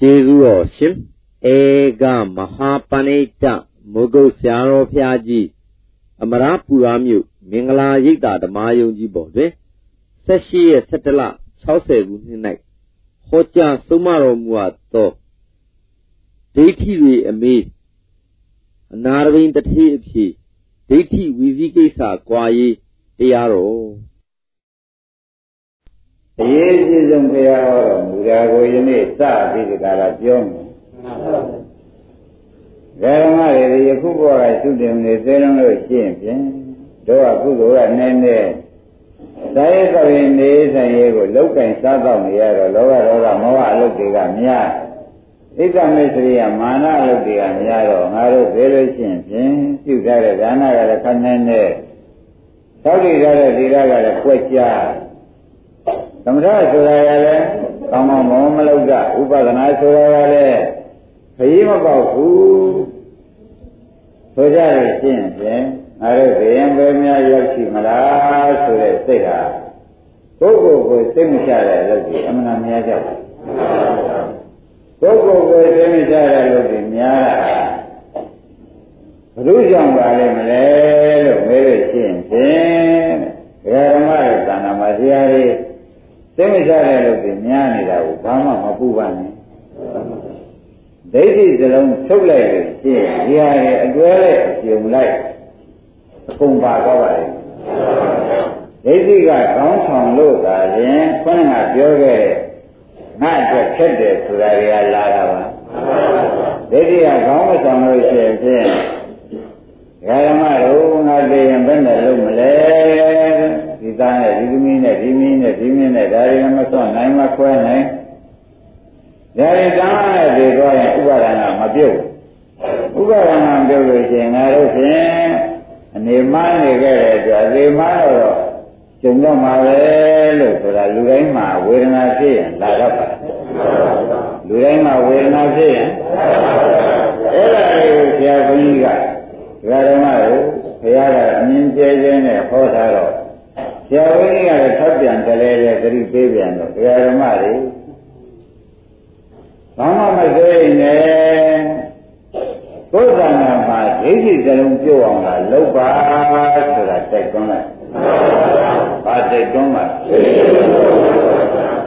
ကျေးဇူးတော်ရှင်ဧကမဟာပဏိတမုဂုတ်ဆရာတော်ဖျားကြီးအမရပူရာမြို့မင်္ဂလာရိပ်သာဓမ္မယုံကြီးပေါ်တွင်18ရက်17လ60ခုနှစ်၌ဟောကြားဆုံးမတော်မူအပ်သောဒိဋ္ဌိတွေအမေးအနာရဝိန်တထေးအဖြစ်ဒိဋ္ဌိဝီဇိကိစ္စကွာရေးတရားတော် အရေးကြီးဆုံးဘုရားဟောတော်မူတာကိုယနေ့စပြီးဒီကလာပြောမယ်ဓမ္မတွေယခုဘောကသုတင်နေသေးလုံးလို့ရှင်းဖြင့်တို့ကကုသိုလ်ကနည်းနည်းသာယသောရင်နေဆိုင်ရေးကိုလောက်ကင်စားတော့နေရတော့လောဘဒေါသမောဟအလုပ်တွေကများဣဒ္ဓမေစရိယမာနအလုပ်တွေကများတော့ငါတို့သေးလို့ရှင်းဖြင့်ပြုထားတဲ့ဒါနကလည်းခဏနဲ့သောက်တည်ထားတဲ့သီလကလည်းကွက်ကြ သမထဆိုတာကလည်းကောင်းကောင်းမောမလောက်ကြဥပဒနာဆိုတာကလည်းခရီးမပေါက်ဘူးဆိုကြလို့ရှင်းဖြင့်ငါတို့ဘယံပဲများရောက်ရှိမလားဆိုတဲ့စိတ်ဟာကိုယ့်ကိုယ်ကိုစိတ်မချတဲ့အလုပ်ကြီးအမှန်များကြပါကိုယ့်ကိုယ်ကိုစိတ်မချတဲ့အလုပ်ကြီးများတာဘုရုကြောင့်ပါလိမ့်မလဲလို့မေးလို့ရှိရင်ဖြင့်ဒကာဓမ္မရဲ့သာနာမှာဆရာကြီး စိတ်မချတဲ့အလုပ်ကြီးများနေတာကိုဘာမှမပူပါနဲ့ဒိဋ္ဌိစလုံးထုတ်လိုက်လို့ရှိရင်ဒီဟာရဲ့အတွဲလိုက်အပြုံလိုက်အကုန်ပါတော့ပါလေဒိဋ္ဌိကကောင်းဆောင်လို့သာရင်ခေါင်းကပြောခဲ့တဲ့ငါအတွက်ခက်တယ်ဆိုတာတွေကလာတာပါဒိဋ္ဌိကကောင်းမဆောင်လို့ရှိရင်ဖြင့်ဓမ္မတို့ငါသိရင်ဘယ်နဲ့လုပ်မလဲဒီ သားနဲ့ဒီသမီးနဲ့ဒီမင်းနဲ့ဒီမင်းနဲ့ဒါတွေမစွန့်နိုင်မခွဲနိုင်ဒါရီတမ်းနဲ့ဒီတော့ရင်ဥပါဒနာမပြုတ်ဥပါဒနာပြုတ်လို့ရှိရင်ငါတို့ဖြင့်အနေမနေခဲ့တဲ့အတွက်ဒီမတော့ကျုံတော့မှာပဲလို့ဆိုတာလူတိုင်းမှာဝေဒနာဖြစ်ရင်လာတော့ပါလူတိုင်းမှာဝေဒနာဖြစ်ရင်အဲ့ဒါကိုဆရာဘုန်းကြီးကဒကာဓမ္မတို့ဘုရားကအမြင်ကျဲကျဲနဲ့ဟောထားတော့ ဆရာဘုန်းကြီးကလည်းထောက်ပြန်တယ်လေသတိပေးပြန်တော့ဒကာဓမ္မတွေဘာမှမသိနဲ့ကိုယ်ကံမှာဒိဋ္ဌိစလုံးပြုတ်အောင်လာလုပ်ပါဆိုတာတိုက်တွန်းလိုက်။ဘာတိုက်တွန်းမှာ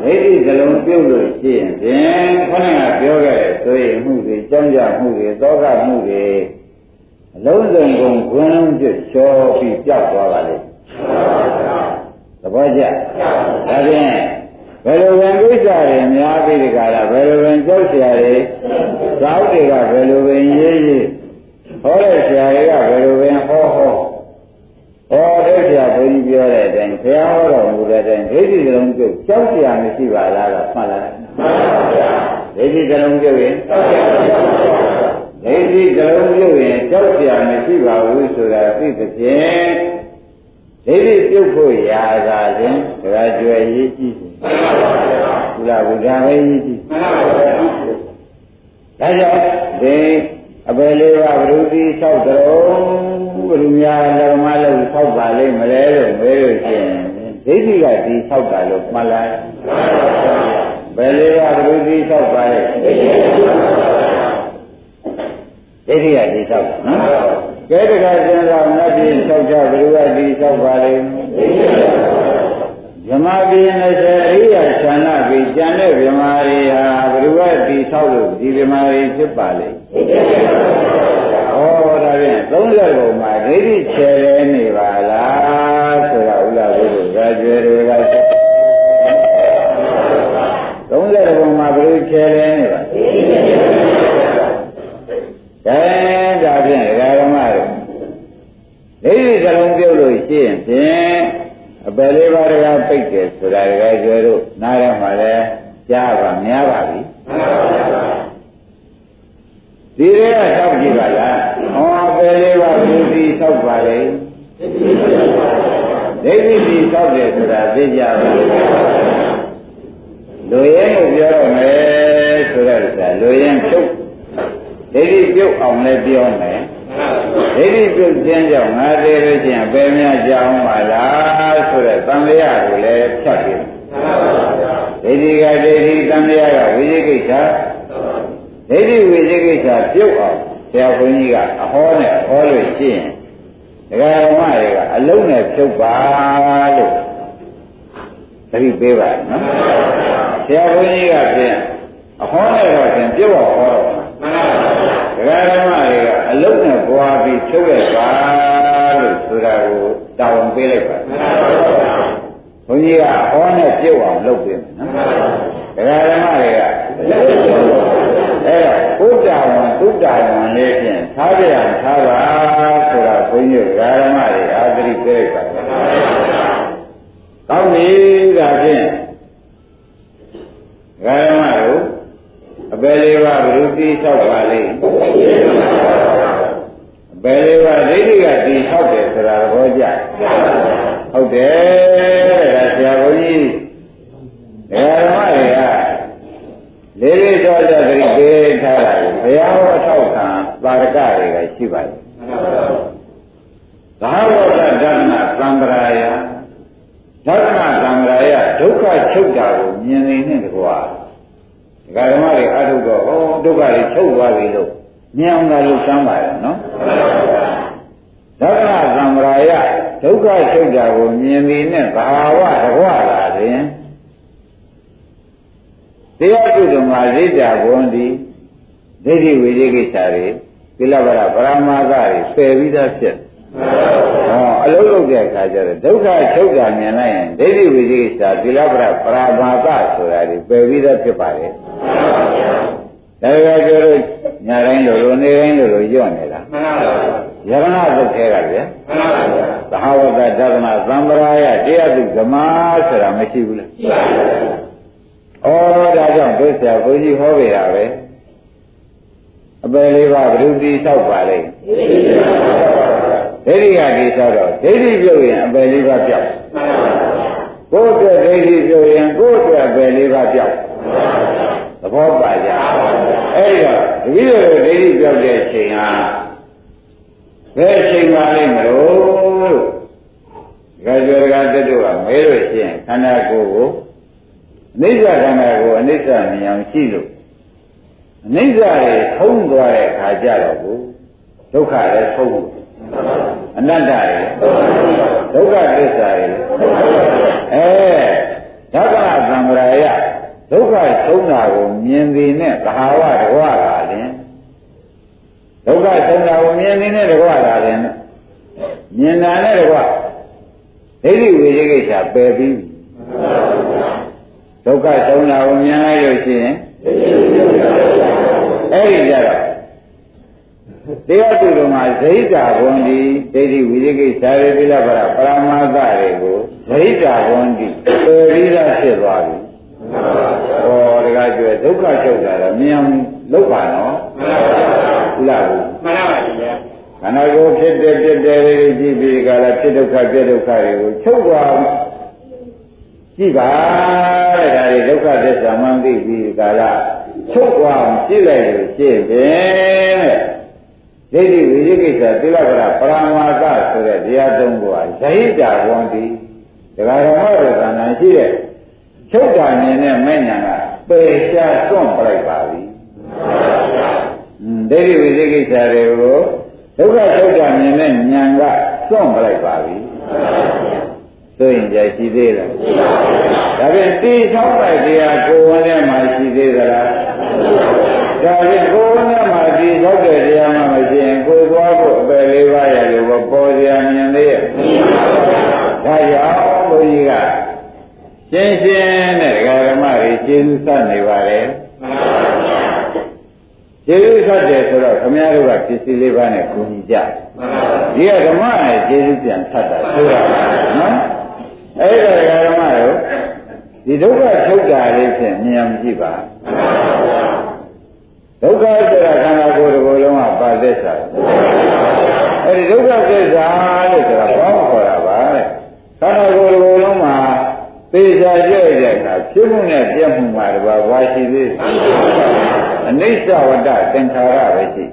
ဒိဋ္ဌိစလုံးပြုတ်လို့ရှိရင်ဖြင့်ခொနကပြောခဲ့တဲ့ဆိုရင်မှုတွေကြောင်းကြမှုတွေသောကမှုတွေအလုံးစုံကုန်ခွင်းလုံးပြချောပြီးပြောက်သွားပါလေ။ သဘောကျ။ဒါဖြင့်ဘယ်လိုဝင်ကိစ္စတွေများပြီးဒီကလာဘယ်လိုဝင်ကြောက်เสียတွေသောက်တွေကဘယ်လိုဝင်ရေးရေးဟောတဲ့ဆရာတွေကဘယ်လိုဝင်ဟောဟောဟောတဲ့ဆရာဘုန်းကြီးပြောတဲ့အတိုင်းဘုရားဟောတော်မူတဲ့အတိုင်းဒိဋ္ဌိကလုံးပြုတ်ကြောက်เสียမရှိပါလားတော့မှတ်လားမှန်ပါဗျာဒိဋ္ဌိကလုံးပြုတ်ရင်ကြောက်เสียမရှိပါဘူးဒိဋ္ဌိကလုံးပြုတ်ရင်ကြောက်เสียမရှိပါဘူးဆိုတာသိသဖြင့် ဒိဋ္ဌိပြုတ်ဖို့ရာသာရင်ဒါကြွယ်ရေးကြည့်မှန်ပါဗျာဘုရားဘုရားပဲကြီးကြည့်မှန်ပါဗျာဒါကြောင့်ဒီအပယ်လေးပါဘုရုတိ၆တော်ဘုရုများလောမလို့၆ပါလိမ့်မလဲလို့မေးလို့ရှိရင်ဒိဋ္ဌိကဒီ၆ပါလို့မှတ်လိုက်ဘယ်လေးပါဘုရုတိ၆ပါလဲဒိဋ္ဌိကဒီ၆ပါနော် ကဲတခါစဉ်းစားနတ်ပြည်၆ချဘုရားဒီ၆ပါလိမ့်ဒိဋ္ဌိဗမာပြည်20အရိယာဌာနပြည်ကျန်တဲ့ဗမာတွေဟာဘယ်လိုပဲတည်ဆောက်လို့ဒီဗမာတွေဖြစ်ပါလိမ့်။ဩဒါဖြင့်30ဘုံမှာဒိဋ္ဌိချယ်လဲနေပါလားဆိုတာဥလာဘုရားကြွယ်တွေက30ဘုံမှာဘယ်လိုချယ်လဲနေပါကဲဒါဖြင့်ဒကာဓမ္မတွေဒိဋ္ဌိစလုံးပြုတ်လို့ရှိရင် ဖြင့်အပယ်လေးပါးတကားပိတ်တယ်ဆိုတာတကယ်ကျွဲတို့နားရမှာလဲကြားပါများပါပြီဒီတွေကတောက်ကြည့်ပါလားဟောအပယ်လေးပါးဘုရားတောက်ပါလေဒိဋ္ဌိဒီတောက်တယ်ဆိုတာသိကြပါလူရဲကိုပြောရမယ်ဆိုတော့လူရဲဖြုတ်ဒိဋ္ဌိပြုတ်အောင်လည်းပြောမယ် ဒိဋ္ဌိပြုတ်ခြင်းကြောင့်ငါသေးလို့ချင်းအပေများကြောင်းပါလားဆိုတဲ့သံဃာကိုလည်းဖြတ်ပြီးဒိဋ္ဌိကဒိဋ္ဌိသံဃာကဝိသိကိစ္စဒိဋ္ဌိဝိသိကိစ္စပြုတ်အောင်ဆရာဘုန်းကြီးကအဟောနဲ့ဟောလို့ရှိရင်ဒကာဓမ္မတွေကအလုံးနဲ့ဖြုတ်ပါလို့သတိပေးပါနော်ဆရာဘုန်းကြီးကဖြင့်အဟောနဲ့တော့ဖြင့်ပြုတ်အောင်ဟောတော့ဒကာဓမ္မတွေကအ လုံးနဲ့ပွားပြီးဖြုတ်ရပါလို့ဆိုတာကိုတောင်းပေးလိုက်ပါဘုန်းကြီးကဟောနဲ့ပြုတ်အောင်လုပ်ပေးမယ်နော်ဒကာဓမ္မတွေကအဲ့တော့ဘုဒ္ဓဝံသုဒ္ဓဝံလေးဖြင့်ထားကြရထားပါဆိုတာဘုန်းကြီးဒကာဓမ္မတွေအာသတိပေးလိုက်ပါကောင်းပြီဒါဖြင့်ဒကာဓမ္မတို့အပယ်လေးပါးဘုရုတိဆောက်ပါလိမ့် အပယ်လေးပါးဒိဋ္ဌိကတည်ဆောက်တယ်ဆိုတာသဘောကျဟုတ်တယ်ဒါဆရာဘုန်းကြီးဒကာဓမ္မတွေကလေးလေးတော်တော်သတိပေးထားတာဘုရားဟောထောက်ခံပါရကတွေကရှိပါတယ်သာဝတ္တဓမ္မသံဃာယဓမ္မသံဃာယဒုက္ခချုပ်တာကိုမြင်နေတဲ့တကွာဒကာဓမ္မတွေအထုတော့ဟောဒုက္ခတွေချုပ်သွားပြီလို့မြင်အောင်သာလို့စမ်းပါရဲ့နော် ဓမ္မသံဃာယဒုက္ခချုပ်တာကိုမြင်နေတဲ့ဘာဝတကွာလာရင်တရားကုသိုလ်မှာရိတ္တာဘုံဒီဒိဋ္ဌိဝိသေကိစ္စတွေကိလဗရပရမာသတွေပယ်ပြီးသားဖြစ်ဟောအလုံးလုံးတဲ့အခါကျတော့ဒုက္ခချုပ်တာမြင်လိုက်ရင်ဒိဋ္ဌိဝိသေကိစ္စကိလဗရပရမာသဆိုတာတွေပယ်ပြီးသားဖြစ်ပါလေ ဒါကြကျတော့ညာတိုင်းလိုလိုနေတိုင်းလိုလိုညော့နေတာမှန်ပါပါယရဏသုတ်ထဲကဗျာမှန်ပါပါသဟဝတ္တဒသနာသံဗရာယတရားသူဓမ္မဆိုတာမရှိဘူးလားရှိပါဘူးဩဒါကြောင့်ဒုစရာဘုန်းကြီးဟောပြတာပဲအပယ်လေးပါဘုရုတိဆောက်ပါလေဒိဋ္ဌိကတိဆောက်တော့ဒိဋ္ဌိပြုတ်ရင်အပယ်လေးပါပြောက်ကိုယ်အတွက်ဒိဋ္ဌိပြုတ်ရင်ကိုယ်အတွက်အပယ်လေးပါပြောက်သဘောပါကြ အဲ့ဒီတော့တတိယဒိဋ္ဌိပြောက်တဲ့အချိန်ဟာဘယ်အချိန်ပါလိမ့်မလို့လို့ဒါကြောကတတုကမဲလို့ရှိရင်ခန္ဓာကိုယ်ကိုအနိစ္စခန္ဓာကိုယ်အနိစ္စမြင်အောင်ရှိလို့အနိစ္စတွေထုံးသွားတဲ့ခါကြတော့ဘူးဒုက္ခလည်းထုံးအနတ္တတွေဒုက္ခသစ္စာတွေအဲဓကသံဃာယ ဒုက္ခဆုံးတာကိုမြင်သည်နဲ့သဟာဝတကွာလာရင်ဒုက္ခဆုံးတာကိုမြင်သည်နဲ့တကွာလာရင်မြင်တာနဲ့တကွာဒိဋ္ဌိဝိသေကိစ္စပယ်ပြီးဒုက္ခဆုံးတာကိုမြင်လိုက်လို့ရှိရင်အဲ့ဒီကြတော့တရားသူတော်မှာဇိတာဘွန်ဒီဒိဋ္ဌိဝိသေကိစ္စရေတိလပရပရမသတွေကိုဇိတာဘွန်ဒီပယ်ပြီးသားဖြစ်သွားပြီ ဟောတကားကျွဲဒုက္ခချုပ်တာတော့မြင်အောင်လုပ်ပါနော်မှန်ပါဘူးမှန်ပါပါဗျာခန္ဓာကိုယ်ဖြစ်တဲ့ဖြစ်တဲ့လေးကြည့်ပြီးကြလားဖြစ်ဒုက္ခပြဒုက္ခတွေကိုချုပ်သွားကြည့်ပါတဲ့ဒါတွေဒုက္ခသစ္စာမှန်သိပြီးကြလားချုပ်သွားအောင်ကြည့်လိုက်လို့ရှင်းပဲတဲ့ဒိဋ္ဌိဝိသိကိစ္စသီလကရပရမာသဆိုတဲ့တရားသုံးခုဟာဇဟိတာဝန္တိဒကာဓမ္မတို့ကဏ္ဍရှိတဲ့ ချုပ်တာမြင်တဲ့မဲ့ညာကပယ်ရှားစွန့်ပလိုက်ပါပြီဒိဋ္ဌိဝိသိကိစ္စတွေကိုဒုက္ခချုပ်တာမြင်တဲ့ညာကစွန့်ပလိုက်ပါပြီဆိုရင်ကြရှိသေးလားဒါဖြင့်တိဆောက်လိုက်တရားကိုယ်ဝင်ထဲမှာရှိသေးသလားဒါဖြင့်ကိုယ်ဝင်ထဲမှာတိဆောက်တဲ့တရားမှမရှိရင်ကိုယ်သွားဖို့အပယ်လေးပါးရလို့ပေါ်စရာမြင်သေးရဲ့ဒါကြောင့်ဘုန်းကြီးက ရှင်းရှင်းနဲ့ဒကာဓမ္မတွေကျေးဇူးဆက်နေပါတယ်ကျေးဇူးဆက်တယ်ဆိုတော့ခမည်းတော်ကပစ္စည်းလေးပါးနဲ့ကူညီကြဒီကဓမ္မရဲ့ကျေးဇူးပြန်ဆက်တာဆိုတာနော်အဲ့ဒါဒကာဓမ္မတို့ဒီဒုက္ခထုတ်တာလေးဖြင့်မြင်အောင်ကြည့်ပါဒုက္ခဆိုတာခန္ဓာကိုယ်တစ်ခုလုံးကပါသစ္စာအဲ့ဒီဒုက္ခသစ္စာလို့ဆိုတာဘာကိုခေါ်တာပါလဲခန္ဓာကိုယ်တစ်ခုလုံးမှာ သေချာကြည့်တဲ့အခါဖြစ်မှုနဲ့ပြည့်မှုမှာတပါးဘာရှိသေးလဲအနိစ္စဝတ္တသင်္ခါရပဲရှိ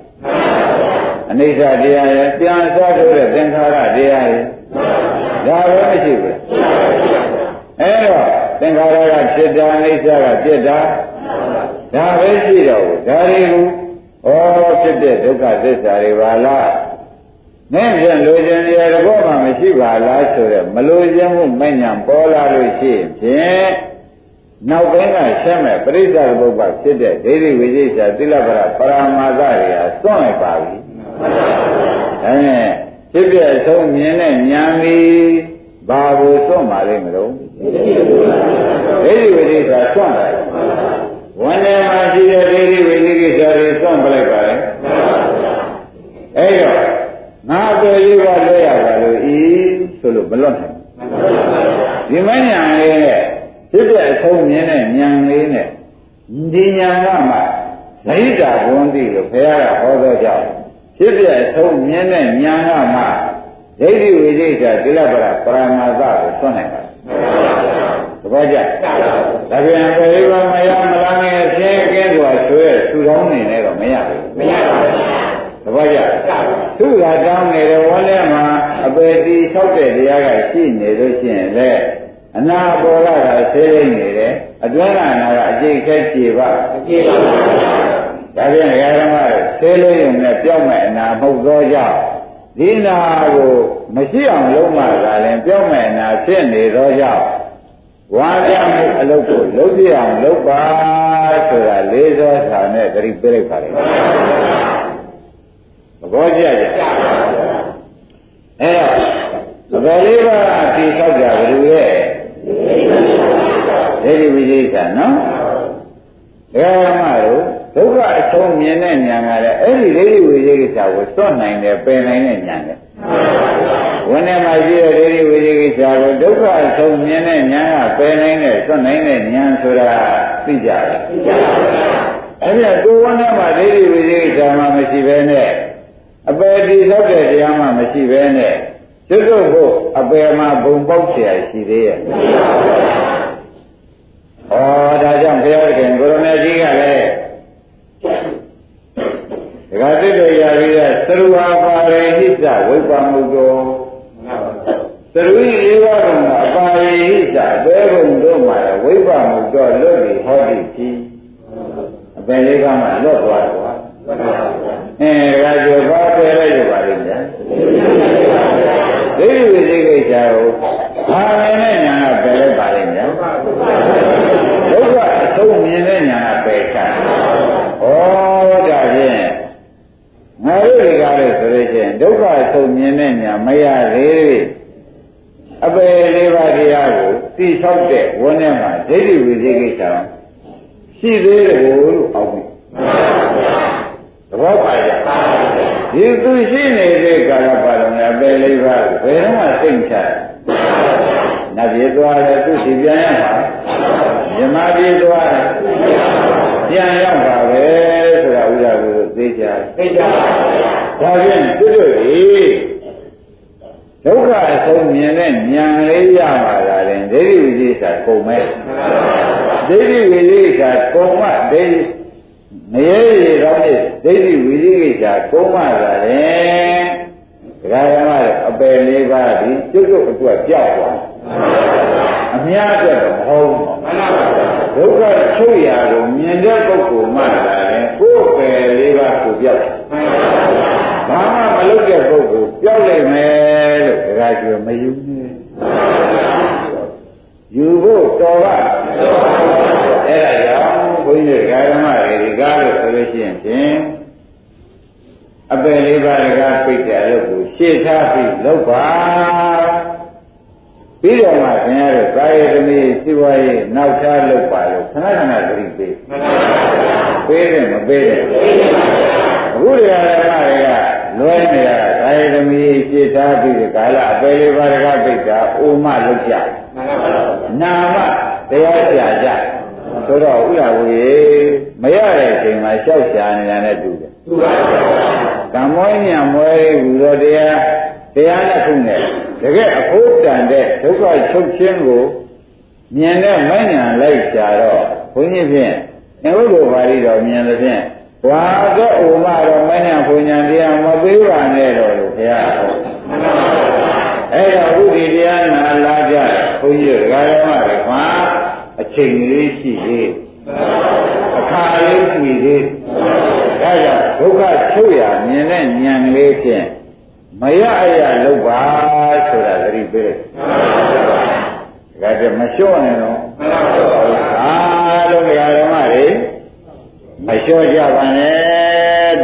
အနိစ္စတရားရဲ့ပြန်စားထုတ်တဲ့သင်္ခါရတရားရဲ့ဒါပဲမရှိဘူးအဲတော့သင်္ခါရကဖြစ်တာအနိစ္စကဖြစ်တာဒါပဲရှိတော့ဘူးဒါတွေကိုဩဖြစ်တဲ့ဒုက္ခသစ္စာတွေပါလား မင်းပြန်လိုချင်ရတဲ့ဘောမှမရှိပါလားဆိုတော့မလိုချင်မှုမညံပေါ်လာလို့ရှိဖြင့်နောက်ပိုင်းကရှင်းမဲ့ပရိစ္ဆေဘုပ္ပဖြစ်တဲ့ဒိဋ္ဌိဝိသေသသီလပရပရမာသတွေဟာစွန့်လိုက်ပါပြီအဲဖြစ်ပြဆုံးမြင်တဲ့ဉာဏ်ကြီးဘာကိုစွန့်ပါလိမ့်မလို့ဒိဋ္ဌိဝိသေသစွန့်လိုက်ဝန်ထဲမှာရှိတဲ့ဒိဋ္ဌိဝိသေကိစ္စတွေစွန့်ပလိုက်ပါလေအဲတော့ငါအပေလေးပါလွဲရပါလို့ဤဆိုလို့မလွတ်နိုင်ဒီမညာလေးနဲ့ဖြစ်တဲ့အဆုံးမြင်တဲ့ဉာဏ်လေးနဲ့ဒီဉာဏ်ကမှဇိတာဘုံတိလို့ဘုရားကဟောသောကြောင့်ဖြစ်တဲ့အဆုံးမြင်တဲ့ဉာဏ်ကမှဒိဋ္ဌိဝိသေသကိလပရပရမသကိုသွန်းနိုင်ပါသဘောကျဒါပြန်ဘယ်လိုမှမရမလားငယ်ဆင်းကင်းစွာဆွဲထူထောင်းနေလည်းတော့မရဘူးမရပါဘူးသဘောကျသူကတောင်းနေတဲ့ဝန်းထဲမှာအပေတီဆောက်တဲ့တရားကရှိနေလို့ရှိရင်လေအနာပေါ်လာတာဆေးလိမ့်နေတယ်အတွင်းကအနာကအကျိတ်ခဲကြည်ပါအကျိတ်ပါဒါပြန်ရဟန်းကဆေးလိမ့်ုံနဲ့ပြောင်းမဲ့အနာမဟုတ်သောကြောင့်ဒီနာကိုမရှိအောင်လုံးမှသာရင်ပြောင်းမဲ့အနာ ဖြစ်နေသောကြောင့်ဝါကြမှုအလုပ်ကိုလုပ်ပြအောင်လုပ်ပါဆိုတာလေးစောထာနဲ့တတိပြလိုက်ပါလေသဘောကျကြအဲတော့ဘယ်လေးပါးအတိဆောက်ကြဘယ်လိုလဲဒိဋ္ဌိဝိသေသနော်ဒကာမတို့ဒုက္ခအဆုံးမြင်တဲ့ဉာဏ်ကလည်းအဲ့ဒီဒိဋ္ဌိဝိသေကိစ္စကိုစွန့်နိုင်တယ်ပယ်နိုင်တဲ့ဉာဏ်လေ ဝန်ထဲမှာရှိတဲ့ဒိဋ္ဌိဝိသေကိစ္စကိုဒုက္ခအဆုံးမြင်တဲ့ဉာဏ်ကပယ်နိုင်တဲ့စွန့်နိုင်တဲ့ဉာဏ်ဆိုတာသိကြတယ်သိကြပါဘူးအဲ့ဒီကိုယ်ဝန်ထဲမှာဒိဋ္ဌိဝိသေကိစ္စမှမရှိဘဲနဲ့အပယ်တိသောတဲ့တရားမှမရှိဘဲနဲ့ကျွတ်တို့ဖို့အပယ်မှာဘုံပေါက်เสียရှိသေးရဲ့ဩဒါကြောင့်ဘုရားခင်ကိုရမေကြီးကလည်းဒကာသစ်တွေရပြီးတဲ့သရူဟာပါရိဟိတဝိပမုတော သရူဤလေးပါးကအပါရိဟိတအသေးကုန်တို့မှာဝိပမုတောလွတ်ပြီးဟောတိကြီးအပယ်လေးပါးမှာလွတ်သွားတယ်ကွာအဲဒါကြောဘာပယ်လိုက်ရပါလိမ့်မယ်ဒိဋ္ဌိဝိသိကိစ္စကိုဘာမြင်တဲ့ညာကပယ်လိုက်ပါလိမ့်မယ်ဒုက္ခအဆုံးမြင်တဲ့ညာကပယ်ချဩဒါဖြင့်ငါတို့တွေကလည်းဆိုလို့ချင်းဒုက္ခအဆုံးမြင်တဲ့ညာမရသေး အပယ်လေးပါးတရားကိုသိဆောက်တဲ့ဝန်းထဲမှာဒိဋ္ဌိဝိသိကိစ္စရှိသေးတယ်လို့အောက်ပြီသဘောပါကြဒီသူရှိနေတဲ့ကာလပါလုံးအပယ်လေးပါးကိုဘယ်တော့မှသိမ့်ချနတ်ပြည်သွားတယ်သူစီပြန်ရမှာမြမပြည်သွားတယ်ပြန်ရောက်ပါပဲဆိုတာဥဒ္ဒါကိုသိကြသိကြပါဒါဖြင့်သူတို့ဒီ ဒုက္ခအဆုံးမြင်တဲ့ဉာဏ်လေးရမှာလာတယ်ဒိဋ္ဌိဝိသေသကုန်မဲ့ဒိဋ္ဌိဝိသေသကုန်မှဒိဋ္ဌိမရေရေတော့ဒိဋ္ဌိဝိသေကိစ္စကုန်မှလာတယ်ဒကာရမအပယ်လေးပါးဒီကျွတ်ကျွတ်အတွက်ကြောက်သွားအများအတွက်မဟုတ်ဘူးဒုက္ခချုပ်ရာကိုမြင်တဲ့ပုဂ္ဂိုလ်မှလာတယ်ကိုယ်ပယ်လေးပါးကိုပြောက်ဘာမှမလုပ်တဲ့ပုဂ္ဂိုလ်ပြောက်လိုက်မယ်လို့ဒ ကာကျွမယူနဲ့ယူဖို့တော်ပါအဲ့ဒါကြောင့်ဘုန်းကြီးဓမ္မတွေဒီကားလို့ဆိုလို့ရှိရင်ဖြင့်အပယ်လေးပါးတကားပြိတ္တအလုပ်ကိုရှေ့ထားပြီးလုပ်ပါပြီးတော့မှခင်ဗျားတို့ကာယသမီးစိဝါရေးနောက်ထားလုပ်ပါလို့ခဏခဏသတိပေးပေးတယ်မပေးတယ်အခုဒီဓမ္မတွေကလွဲနေတာ ကာယသမီးရှေ့ထားပြီးကာလအပယ်လေးပါးတကားပြိတ္တအိုမလုပ်ကြနာမတရားရှာကြဆိုတော့ဥရဝေမရတဲ့အချိန်မှာရှောက်ရှာနေတာနဲ့တူတယ်တူပါဘူးကံမွေးညံမွေးဟူသောတရားတရားနဲ့ခုနဲ့တကယ်အဖို့တန်တဲ့ဒုက္ခချုပ်ခြင်းကိုမြင်တဲ့မဉဏ်လိုက်ရှာတော့ဘုန်းကြီးဖြင့်အဝိဘပါဠိတော်မြင်တဲ့ဖြင့်ဝါကဥမတော်မဉဏ်ဘုံဉဏ်တရားမပေးပါနဲ့တော့လို့ ဘုရားဟောအဲ့တော့ဥဒိတရားနာလာကြဘုန်းကြီးဒကာရမတွေမှာအချိန်လေးရှိသေးအခါလေးရှိသေးဒုက္ခချုပ်ရမြင်တဲ့ဉာဏ်လေးဖြင့်မရအရလုပ်ပါဆိုတာသတိပေးလိုက်ဒါကြမလျှော့နဲ့တော့အားလုံးဓမ္မတွေမလျှော့ကြပါနဲ့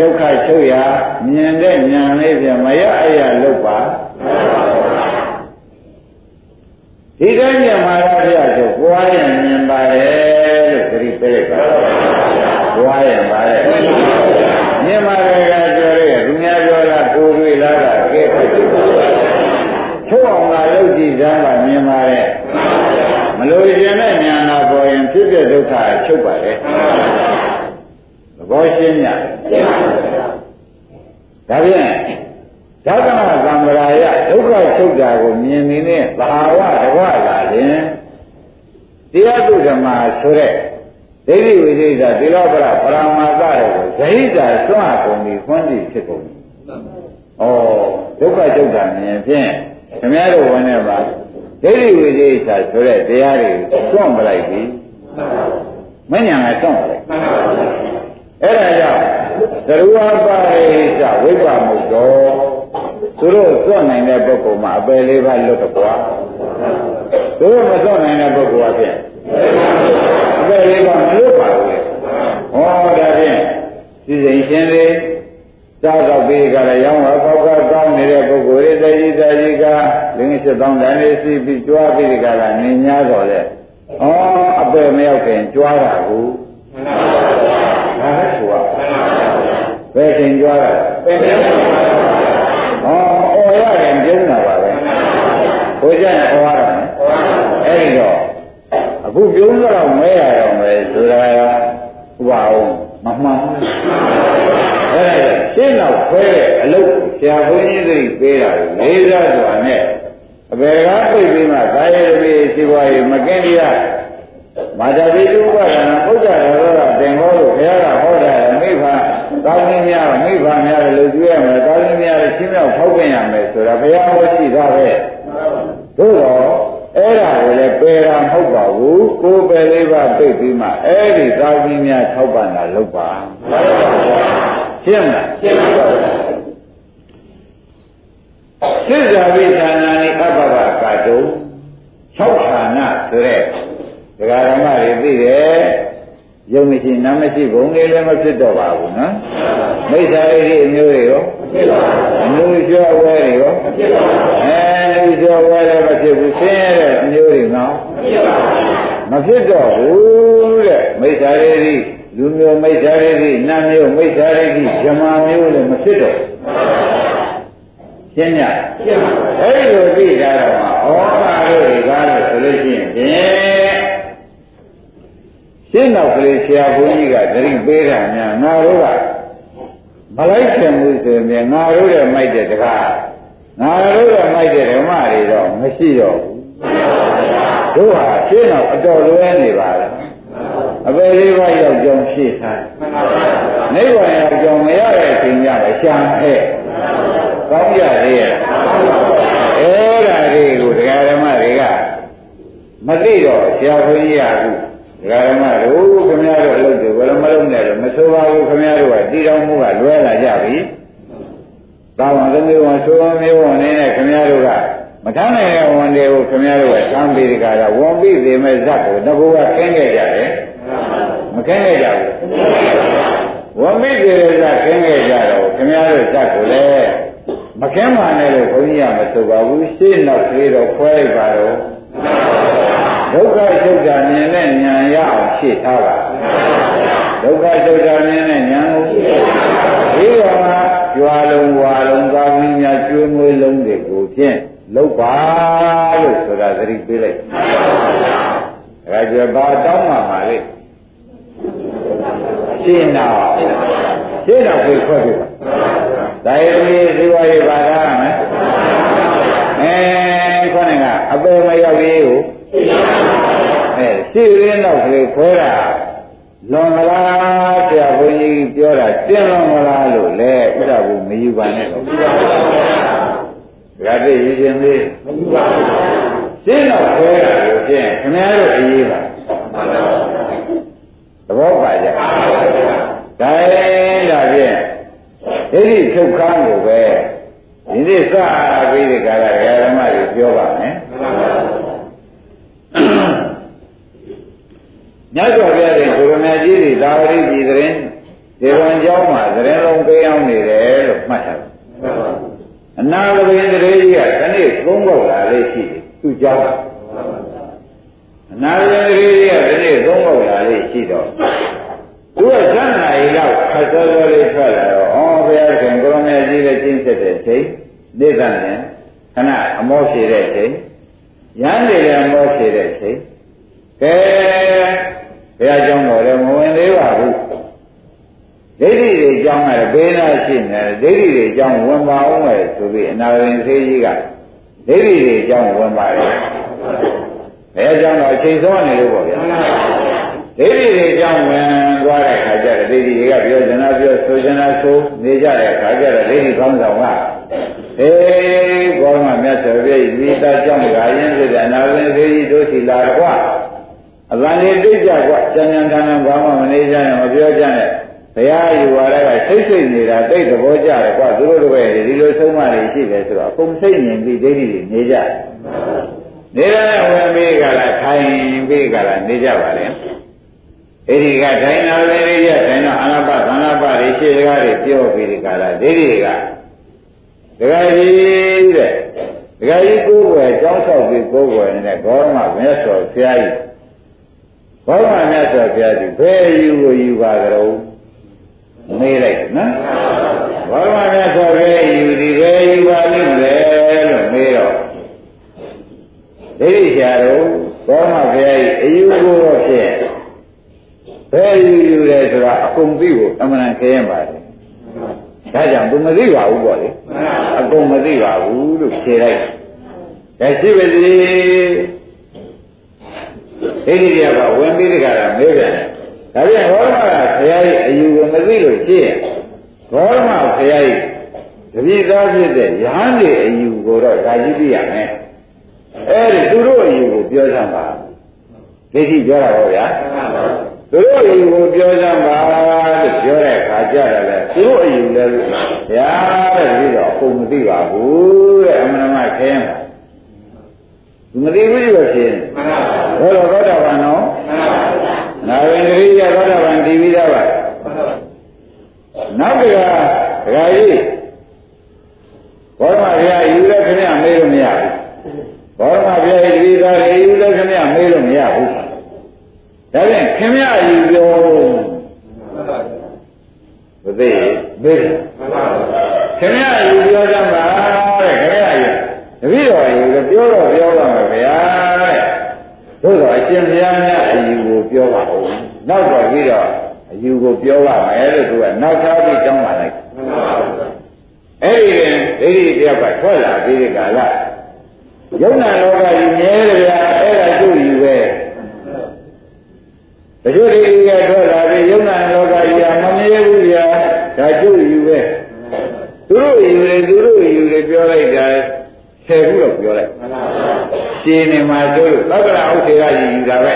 ဒုက္ခချုပ်ရမြင်တဲ့ဉာဏ်လေးဖြင့်မရအရလုပ်ပါဒီတိုင်းမြင်မှာတော့ဘုရားဆိုဘွားရင်မြင်ပါတယ်လို့သတိပေးလိုက်ပါဘွားရင်ပါတယ်မြင်ပါတယ်ကပြောရဲသူများပြောတာကိုယ်တွေ့လားကကဲချုပ်အောင်လာလုပ်ကြည့်စမ်းပါမြင်ပါတယ်မလို့ရင်နဲ့ဉာဏ်နာပေါ်ရင်ဖြစ်တဲ့ဒုက္ခချုပ်ပါလေသ ဘောရှင်းညဒါဖြင့်ဓကမသံဃာယဒုက္ခချုပ်တာကိုမြင်နေတဲ့ဘာဝတဝလာရင်တရားသူဓမ္မဆိုတဲ့ဒိဋ္ဌိဝိသေသသီလပရပရမာသတွေကိုဇဟိတာစွန့်ကုန်ပြီးခွန်းကြည့်ဖြစ်ကုန်ပြီ။ဩဒုက္ခချုပ်တာမြင်ဖြင့်ခင်ဗျားတို့ဝင်နေပါဒိဋ္ဌိဝိသေသဆိုတဲ့တရားတွေစွန့်ပလိုက်ပြီ။မဉ္ဇဏ်ကစွန့်ပလိုက်။ အဲ့ဒါကြောင့်သရဝပါရိသဝိပ္ပမုတ်တော်သူတို့စွန့်နိုင်တဲ့ပုဂ္ဂိုလ်မှာအပယ်လေးပါလွတ်တော့ကွာသူတို့မစွန့်နိုင်တဲ့ပုဂ္ဂိုလ်ကဖြင့်အပယ်လေးပါမလွတ်ပါဘူးလေဟောဒါဖြင့်စီစဉ်ရှင်းလေးသာတော့ပြီးကြတယ်ရောင်းဝါပေါက်ကကောင်းနေတဲ့ပုဂ္ဂိုလ်တွေတကြီးတကြီးကလင်းစစ်တောင်းတန်လေးစီးပြီးကြွားပြီးကြတာနေ냐တော့လေဩအပယ်မရောက်ခင်ကြွားတာကူဒါလည်းဆိုရ ဘယ်ချိန်ကြွားတာလဲဟောအော်ရတယ်ပြုံးတာပါပဲဘိုးကျရင်အော်ရတာအဲ့ဒီတော့အခုပြုံးတော့မဲရတော့မယ်ဆိုတာကဥပါအောင်မမှန်ဘူးအဲ့ဒါရှင်းတော့ခွဲတဲ့အလုပ်ဆရာဘုန်းကြီးတွေပေးတာလေးစားစွာနဲ့အဘယ်ကားပြိပြီးမှသာယတပိစီပွားရေးမကင်းရမာတာပိတုပဒနာဘုရားတော်ကသင်္ဘောလို့ဘုရားကဟောတာ မိဖကောင်းကြီးများမိဘများလည်းလူကျွေးရမယ်ကောင်းကြီးများလည်းချင်းမြောက်ဖောက်ပြန်ရမယ်ဆိုတာဘုရားဟောရှိတာပဲသို့တော့အဲ့ဒါကိုလည်းပယ်တာမဟုတ်ပါဘူးကိုယ်ပယ်လေးပါပြိပြီးမှအဲ့ဒီကောင်းကြီးများထောက်ပံ့တာလုပ်ပါရှင်းမလားရှင်းပါပါစိစ္ဆာဝိသနာနိအပ္ပပကာတု၆ဌာနဆိုတဲ့ဒကာဓမ္မတွေသိတယ် ယုံမရှိနာမရှိဘုံလေးလည်းမဖြစ်တော့ပါဘူးနော်မိစ္ဆာရိအမျိုးတွေရောအမျိုးကျော်ဝဲတွေရောအဲလူကျော်ဝဲလည်းမဖြစ်ဘူးဆင်းရဲတဲ့အမျိုးတွေနော်မဖြစ်တော့ဘူးတဲ့မိစ္ဆာရိလူမျိုးမိစ္ဆာရိနတ်မျိုးမိစ္ဆာရိဇမာမျိုးလည်းမဖြစ်တော့ရှင်းညအဲ့ဒီလိုသိကြတော့မှဩဘာတို့ဒီကားလို့ဆိုလို့ရှိရင်ဖြင့် ရှင်းတော့ကလေးဆရာဘုန်းကြီးကသတိပေးတာများငါတို့ကမလိုက်ခင်ဘူးဆိုရင်ငါတို့ရဲ့မိုက်တဲ့တကားငါတို့ရဲ့မိုက်တဲ့ဓမ္မတွေတော့မရှိတော့ဘူးတို့ဟာရှင်းတော့အတော်လွဲနေပါလားအပေလေးပါးရောက်ကြောင်းဖြည့်ထားနိဗ္ဗာန်ရောက်ကြောင်းမရတဲ့အချိန်ကြပဲရှာခဲ့ကောင်းရသေးရဲ့အဲ့ဒါတွေကိုတရားဓမ္မတွေကမသိတော့ဆရာဘုန်းကြီးကအခု ဒကာရမတို့ခင်ဗျားတို့အလုပ်တွေဘယ်လိုမလုပ်နဲ့လို့မဆိုပါဘူးခင်ဗျားတို့ကတည်တော်မှုကလွဲလာကြပြီ။သာဝန်သမီးဝန်ဆိုးမျိုးဝန်နေတဲ့ခင်ဗျားတို့ကမထမ်းနိုင်တဲ့ဝန်တွေကိုခင်ဗျားတို့ကသံပြီးဒီကရဝန်ပြီးသေးမဲ့ဇက်ကိုတကူကခင်းခဲ့ကြတယ်။မခင်းခဲ့ကြဘူး။ဝန်ပြီးသေးတဲ့ဇက်ခင်းခဲ့ကြတော့ခင်ဗျားတို့ဇက်ကိုလည်းမခင်းပါနဲ့လို့ဘုန်းကြီးကမဆိုပါဘူးရှင်းတော့ကလေးတော့ခွဲလိုက်ပါတော့ ဒုက္ခချုပ်တာမြင်တဲ့ဉာဏ်ရအောင်ရှင်းထားပါဒုက္ခချုပ်တာမြင်တဲ့ဉာဏ်ကိုဒီကောင်ကကြွားလုံးဝါလုံးကောင်းကြီးများကျွေးမွေးလုံးတွေကိုဖြင့်လောက်ပါလို့ဆိုတာသတိပေးလိုက်ဒါကြဘာတောင်းမှပါလေရှင်းတော့ရှင်းတော့ပြေခွက်ပြီဒါရည်ဒီဝါရီပါတာမယ်အဲခေါင်းကအပေမရောက်ရေးကို အဲရှေ့ရင်းနောက်ကလေးခွဲတာလွန်ကလားဆရာဘုန်းကြီးပြောတာတင်းလွန်ကလားလို့လဲဥဒ္ဓဘုမယူပါနဲ့တော့ဗျာတိရည်ရှင်မေးမယူပါဘူးရှင်းတော့ခွဲတာလို့ရှင်းခင်ဗျားတို့အရေးပါသဘောပါကြဒါရင်ဒါဖြင့်ဒိဋ္ဌိထုတ်ခန်းကိုပဲဒီနေ့စပြီးဒီကရဓမ္မတွေပြောပါမယ် မြတ်စွာဘုရားရှင်ကိုရမကြီးတွေသာဝတိပြည်တဲ့ဒေဝံကျောင်းမှာသတင်းလုံးပေးအောင်နေတယ်လို့မှတ်ထားတယ်အနာဂဝင်တရေကြီးကဒီနေ့သုံးပေါက်လာလေးရှိတယ်သူ့ကျောင်းအနာဂဝင်တရေကြီးကဒီနေ့သုံးပေါက်လာလေးရှိတော့သူကဇန်နာရီလောက်ခတ်စောစောလေးထွက်လာတော့အော်ဘုရားရှင်ကိုရမကြီးလည်းကျင့်ဆက်တဲ့ချိန်နေသန်ရင်ခဏအမောဖြေတဲ့ချိန်ရမ်းနေလည်းအမောဖြေတဲ့ချိန်ကဲ ဘုရားကျောင်းတော်လည်းမဝင်သေးပါဘူးဒိဋ္ဌိတွေကြောင်းရတယ်ဘေးနာရှိနေတယ်ဒိဋ္ဌိတွေကြောင်းဝင်ပါအောင်မယ်ဆိုပြီးအနာရင်သေးကြီးကဒိဋ္ဌိတွေကြောင်းဝင်ပါတယ်ဘယ်ကြောင်းတော့အချိန်စောနေလို့ပေါ့ဗျာဒိဋ္ဌိတွေကြောင်းဝင်သွားတဲ့ခါကျတော့ဒိဋ္ဌိတွေကပြောကျင်တာပြောဆိုကျင်တာဆိုနေကြတဲ့ခါကျတော့ဒိဋ္ဌိကောင်းဆောင်ကအေးဘောမမြတ်စွာဘုရားဤသာကြောင့်ရာရင်ဆိုတဲ့အနာရင်သေးကြီးတို့စီလာတော့ ကွာအလံလေးတိတ်ကြကွာကျန်ကျန်တန်တန်ဘာမှမနေကြနဲ့မပြောကြနဲ့ဘုရားယူဝါဒကစိတ်စိတ်နေတာတိတ်သဘောကျတယ်ကွာသူတို့တို့ပဲဒီလိုဆုံးမတွေရှိတယ်ဆိုတော့အကုန်စိတ်ငြိမ်ပြီးဒိဋ္ဌိတွေနေကြနေရတဲ့ဝင်ပြီးကလာထိုင်ပြီးကလာနေကြပါလေအဲဒီကထိုင်တော်လေးရထိုင်တော့အနာပသနာပတွေရှေ့ကားတွေပြောပြီးဒီကလာဒိဋ္ဌိတွေကဒကာကြီးတဲ့ဒကာကြီးကိုယ်ွယ်ကြောင်းဆောက်ပြီးကိုယ်ွယ်နေတဲ့ဂေါရမမြတ်စွာဘုရားကြီး ဘောရမမြတ်စွာဘုရားကြီးဘယ်ယူကိုယူပါကြတော့မေးလိုက်နော်ဘောရမမြတ်စွာဘုရားယူဒီဘယ်ယူပါလိမ့်လဲလို့မေးတော့ဒိဋ္ဌိဆရာတို့ဘောရမဘုရားကြီးအယူကိုတော့ဖြင့်ဘယ်ယူယူလဲဆိုတာအကုန်သိဖို့အမှန်တန်ခဲရင်ပါတယ်ဒါကြောင့်သူမသိပါဘူးပေါ့လေအကုန်မသိပါဘူးလို့ဖြေလိုက်ဒါရှိပါစေ ဒိဋ္ဌိရကဝင်ပြီးတကရာမေးပြန်တယ်ဒါပြန်ဘောရမကဘုရားရဲ့အယူကိုမသိလို့ရှိရင်ဘောရမဘုရားရဲ့တပည့်သားဖြစ်တဲ့ယဟန်တွေအယူကိုတော့ဒါကြည့်ပြရမယ်အဲဒီသူတို့အယူကိုပြောစမ်းပါဒိဋ္ဌိပြောတာပေါ့ဗျာသူတို့အယူကိုပြောစမ်းပါလို့ပြောတဲ့အခါကျတော့လေသူတို့အယူလည်းဗျာတဲ့ဒီတော့အကုန်မသိပါဘူးတဲ့အမှန်မှခဲမှာမသိဘူးလို့ဖြစ်ရင် ဘယ်လိုသောတာပန်နော်နာဝင်တိရသောတာပန်တည်ပြီးသားပါနောက်ကဒကာကြီးဘောရမဘုရားယူလည်းခင်ဗျမေးလို့မရဘူးဘောရမဘုရားဒီသားတွေယူလည်းခင်ဗျမေးလို့မရဘူးဒါဖြင့်ခင်ဗျယူပြောမသိမေးတယ်ခင်ဗျယူပြောကြမှာတဲ့ခင်ဗျယူတပည့်တော်ယူပြောတော့ပြောပါမယ်ဗျာတဲ့သို့တော့အရှင်ဘုရားများအယူကိုပြောပါဦးနောက်တော့ပြီးတော့အ ယူကိုပြောပါမယ်လို့သူကနောက်သားပြီးတောင်းပါလိုက်အဲ့ဒီရင်ဒိဋ္ဌိတယောက်ကထွက်လာပြီးဒီကာလယုံနာလောကကြီးမြဲတယ်ဗျာအဲ့ဒါကျုပ်ယူပဲတချို့ဒိဋ္ဌိကထွက်လာပြီးယုံနာလောကကြီးကမမြဲဘူးဗျာဒါကျုပ်ယူပဲသူတို့ယူတယ်သူတို့ယူတယ်ပြောလိုက်တာဆယ်ခုတော့ပြောလိုက်ရှင်းနေမှာတို့သက္ကရာဥစ္စေကယူတာပဲ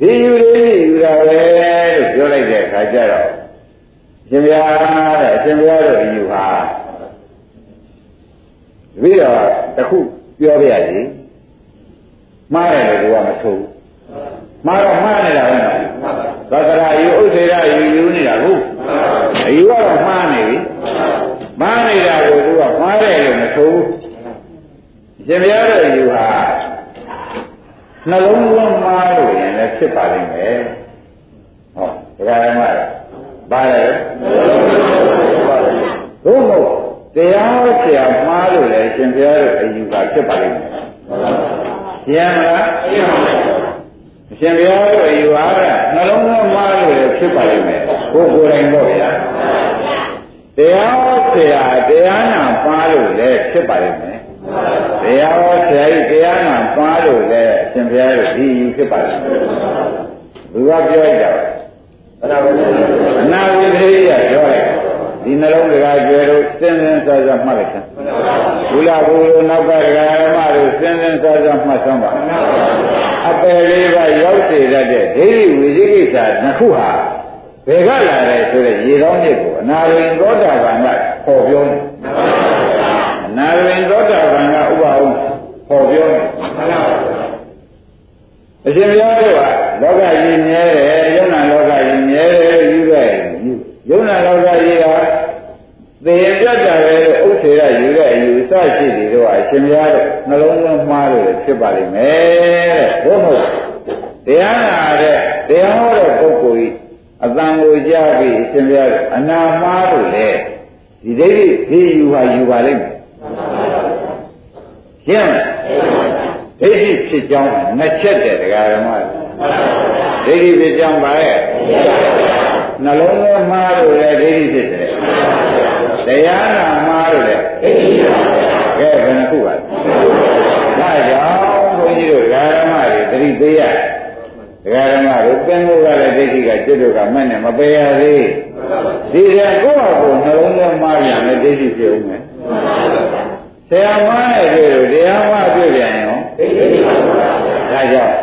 ဒီယူလေးယူတာပဲလို့ ပြောလိုက်တဲ့အခါကျတော့ရှင်ဗျာတဲ့အရှင်ဗျာတို့ယူဟာပြီးတော့တခုပြောပြရစီမှားတယ်လို့ကမဆိုးမှားတော့မှားနေတာပဲနော်သက္ကရာယူဥစ္စေကယူယူနေတာဟုတ်အယူကတော့မှားနေပြီမှားနေတာကိုသူကမှားတယ်လို့မဆိုးဘူးရှင်ဘုရားတို့ယူဟာနှလုံးသွင်းမှားလို့ရင်လည်းဖြစ်ပါလိမ့်မယ် ဟောဒါကြမ်းမှာပါလေဘုမဟုတ်တရားဆရာမှားလို့လည်းရှင်ဘုရားတို့အယူကဖြစ်ပါလိမ့်မယ်ရှင်းမလားရှင်းပါပါရှင်ဘုရားတို့အယူဟာနှလုံးသွင်းမှားလို့လည်းဖြစ်ပါလိမ့်မယ်ကိုယ်ကိုယ်တိုင်တော့ဗျာတရားဆရာတရားနာပါလို့လည်းဖြစ်ပါလိမ့်မယ်တရားဟောဆရာကြီးတရားနာပါလို့လည်းအရှင်ဘုရားတို့ဒီယူဖြစ်ပါလားဘုရားပြောကြတယ် အနာဝိသေအနာဝိသေရပြောလိုက်ဒီနှလုံးတကားကျွဲတို့စဉ်းစဉ်းစားစားမှတ်လိုက်ခင်ဘုလားဘုလိုနောက်ကဒကာရမတို့စဉ်းစဉ်းစားစားမှတ်သမ်းပါအပယ်လေးပါရောက်စေတတ်တဲ့ဒိဋ္ဌိဝိသိကိစ္စနှစ်ခုဟာဘယ်ကလာတယ်ဆိုတဲ့ရေကောင်းမြစ်ကိုအနာရင်သောတာပန်ကပေါ်ပြောတယ်နာရင်သောတာပန်ကဥပအောင်ဟောပြောတယ်အရှင်ဘုရားတို့ကလောကကြီးမြဲတယ် ယုံနာလောကကြီးမြဲတယ်ယူခဲ့ယုံနာလောကကြီးကသေရပြတ်တာပဲဥစ္စေရယူတဲ့အယူအစရှိတယ်တို့ကအရှင်ဘုရားတို့နှလုံးသွင်းမှားလို့ဖြစ်ပါလိမ့်မယ်တဲ့ဘုမဟုတ်တရားနာတဲ့တရားဟောတဲ့ပုဂ္ဂိုလ်ကြီးအတန်ကိုကြားပြီးအရှင်ဘုရားတို့အနာမှားလို့လေဒီဒိဋ္ဌိဒီယူဟာယူပါလိမ့်မယ်ရှင်းမလားဒိဋ္ဌိဖြစ်ကြောင်းနှစ်ချက်တဲ့တရားဓမ္မ ဒိဋ္ဌိဖြစ်ကြောင်းပါရဲ့နှလုံးသွင်းမှားလို့လေဒိဋ္ဌိဖြစ်တယ်တရားနာမှားလို့လေဒိဋ္ဌိဖြစ်ပါကဲဘယ်နှခုပါလဲဒါကြောင့်ဘုန်းကြီးတို့ဓမ္မတွေသတိပေးရဒကာဓမ္မတို့ပင်လို့ရတဲ့ဒိဋ္ဌိကจิตတို့ကမဲ့နဲ့မပယ်ရသေးဒီကကိုယ့်ဟာကိုယ်နှလုံးသွင်းမှားပြန်တဲ့ဒိဋ္ဌိဖြစ်ဦးမယ်ဆရာမနဲ့တွေ့လို့တရားမတွေ့ပြန်ရောဒိဋ္ဌိဖြစ်ပါဒါကြောင့်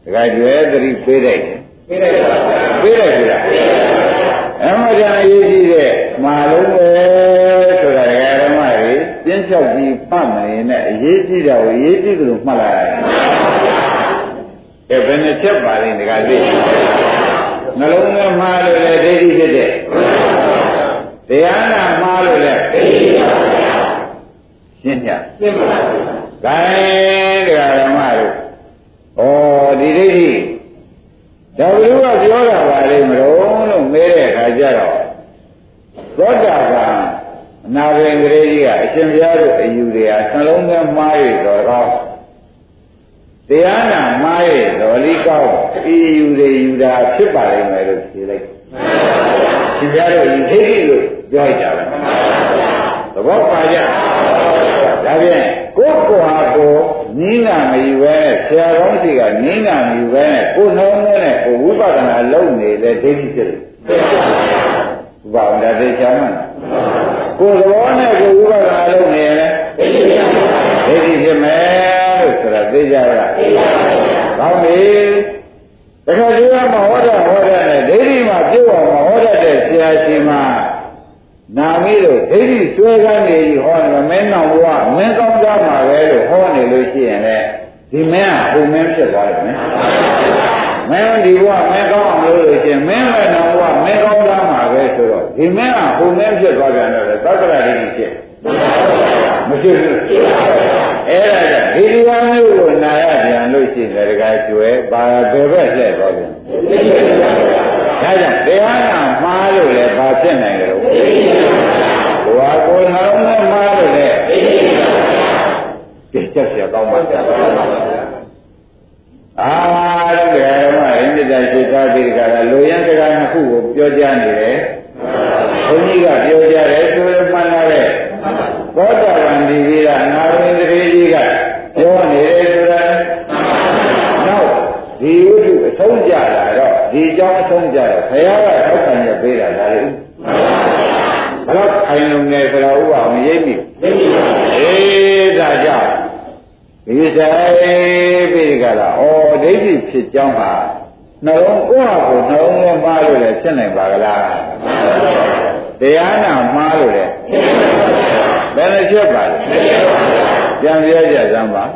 ဒ ကာကျွဲသတိပေးလိုက်တယ်ပေးလိုက်ပါပေးလိုက်ပြီလားအမှန်တရားရေးကြည့်တဲ့မာလုံးပဲဆိုတာဒကာဓမ္မတွေပြင်းလျှောက်ပြီးပတ်မနေနဲ့အရေးကြီးတာကိုအရေးကြီးတယ်လို့မှတ်လိုက်ရတယ်အဲဘယ်နှချက်ပါလဲဒကာသိနှလုံးသွင်းမှားလို့လည်းဒိဋ္ဌိဖြစ်တဲ့တရားနာမှားလို့လည်းဒိဋ္ဌိပါဗျာရှင်းပြရှင်းပါဗျာဂိုင်းတရားဓမ္မတို့ဩဒီဒိဋ္ဌိ ဒါဘုရားကပြောတာပါလေမလို့လို့မေးတဲ့အခါကျတော့သောတာပန်အနာဘင်ကလေးကြီးကအရှင်ဘုရားတို့အယူတွေဟာနှလုံးသွင်းမှားရတော်ကောင်းတရားနာမှားရတော်လီကောင်းဤယူတွေယူတာဖြစ်ပါလိမ့်မယ်လို့ဖြေလိုက်ရှင်ဘုရားတို့ဒီဒိဋ္ဌိလို့ပြောကြတယ်သဘောပါကြ ဒါဖြင့်ကိုယ်ကိုယ်ဟာကိုနိနာမယူပဲဆရာတော်စီကနိနာမယူပဲကိုယ်နှောင်းနဲ့ကိုဝိပဿနာလုပ်နေလေဒိဋ္ဌိဖြစ်တယ်ဥပါဒသေချာမှန်ကိုယ်သဘောနဲ့ကိုဝိပဿနာလုပ်နေရင်ဒိဋ္ဌိဖြစ်မယ်လို့ဆိုတာသိကြလားသိပါပါဘုရားကောင်းပြီတခါတည်းကမဟောတာဟောတာနဲ့ဒိဋ္ဌိမှာပြုတ်အောင်မဟောတတ်တဲ့ဆရာရှင်မှာ နာမီးတို့ဒိဋ္ဌိဆွဲကန်းနေကြီးဟောနေမင်းတော်ဘုရားမင်းကောင်းကြမှာပဲလို့ဟောနေလို့ရှိရင်လည်းဒီမင်းကဘုံမင်းဖြစ်သွားတယ်နော်မင်းဒီဘုရားမင်းကောင်းအောင်လို့ရှိရင်မင်းလည်းတော်ဘုရားမင်းကောင်းကြမှာပဲဆိုတော့ဒီမင်းကဘုံမင်းဖြစ်သွားပြန်တော့လေသက္ကရာဒိဋ္ဌိဖြစ်မဖြစ်ဘူးအဲ့ဒါကဒီဒီဟာမျိုးကိုနာရပြန်လို့ရှိရင်တကယ်ကျွဲပါဘယ်ဘက်လှည့်သွားပြန် ဒါကြောင့်တရားနာမှားလို့လည်းဘာဖြစ်နိုင်ကြလို့ဘဝကိုနှလုံးနဲ့မှားလို့လည်းကြည့်ချက်เสียကောင်းပါဗျာအာတော့ဘယ်မှာရင်းမြစ်တာရှိသားပြီးကြတာလူရန်စကားနှစ်ခုကိုပြောကြနေတယ်ဘုန်းကြီးကပြောကြတယ်ဆိုရင်မှန်လာတဲ့သောတာပန်ဒီပြီးတာနာရင်းတရေကြီးကပြောနေတယ်ဆိုတာနောက်ဒီဝိတုအဆုံးကြလာတော့ ဒီအကြောင်းအဆုံးကြတော့ဘုရားကထောက်ခံရပေးတာဒါလေဘလို့ခိုင်လုံနေဆိုတာဥပအောင်ရိပ်မိရိပ်မိပါအေးဒါကြောင့်ဒီဆိုင်ပြီးကြလားဩဒိဋ္ဌိဖြစ်ကြောင်းဟာနှလုံးကိုယ့်ဟာကိုယ်နှလုံးနဲ့မှားလို့လည်းဖြစ်နိုင်ပါကလားတရားနာမှားလို့လည်းဘယ်နဲ့ဖြစ်ပါလဲပြန်ပြောကြစမ်းပါဩ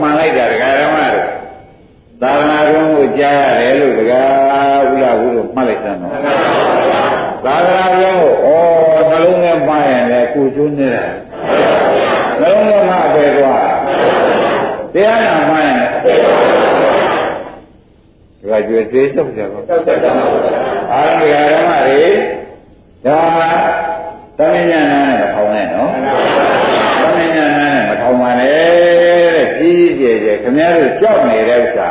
မှန်လိုက်တာဒကာရမတို့သာသနာ့ဘုံကိုကြားရတယ်လို့ဒကာဘုရားဘုလို့မှတ်လိုက်သမ်းတော့သာသနာ့ဘုံကိုဩနှလုံးထဲမှားရင်လည်းကိုကျွန်းနေတာနှလုံးထဲမှာပဲသွားတရားနာမှားရင်ဒကာကျွေးသေးတော့ကြပါအားဒကာရမတွေဒါသမဉ္ဇဏနဲ့မထောင်နဲ့နော်သမဉ္ဇဏနဲ့မထောင်ပါနဲ့တဲ့ ကြီးကြီးကျယ်ကျယ်ခင်ဗျားတို့ကြောက်နေတဲ့ဥစ္စာ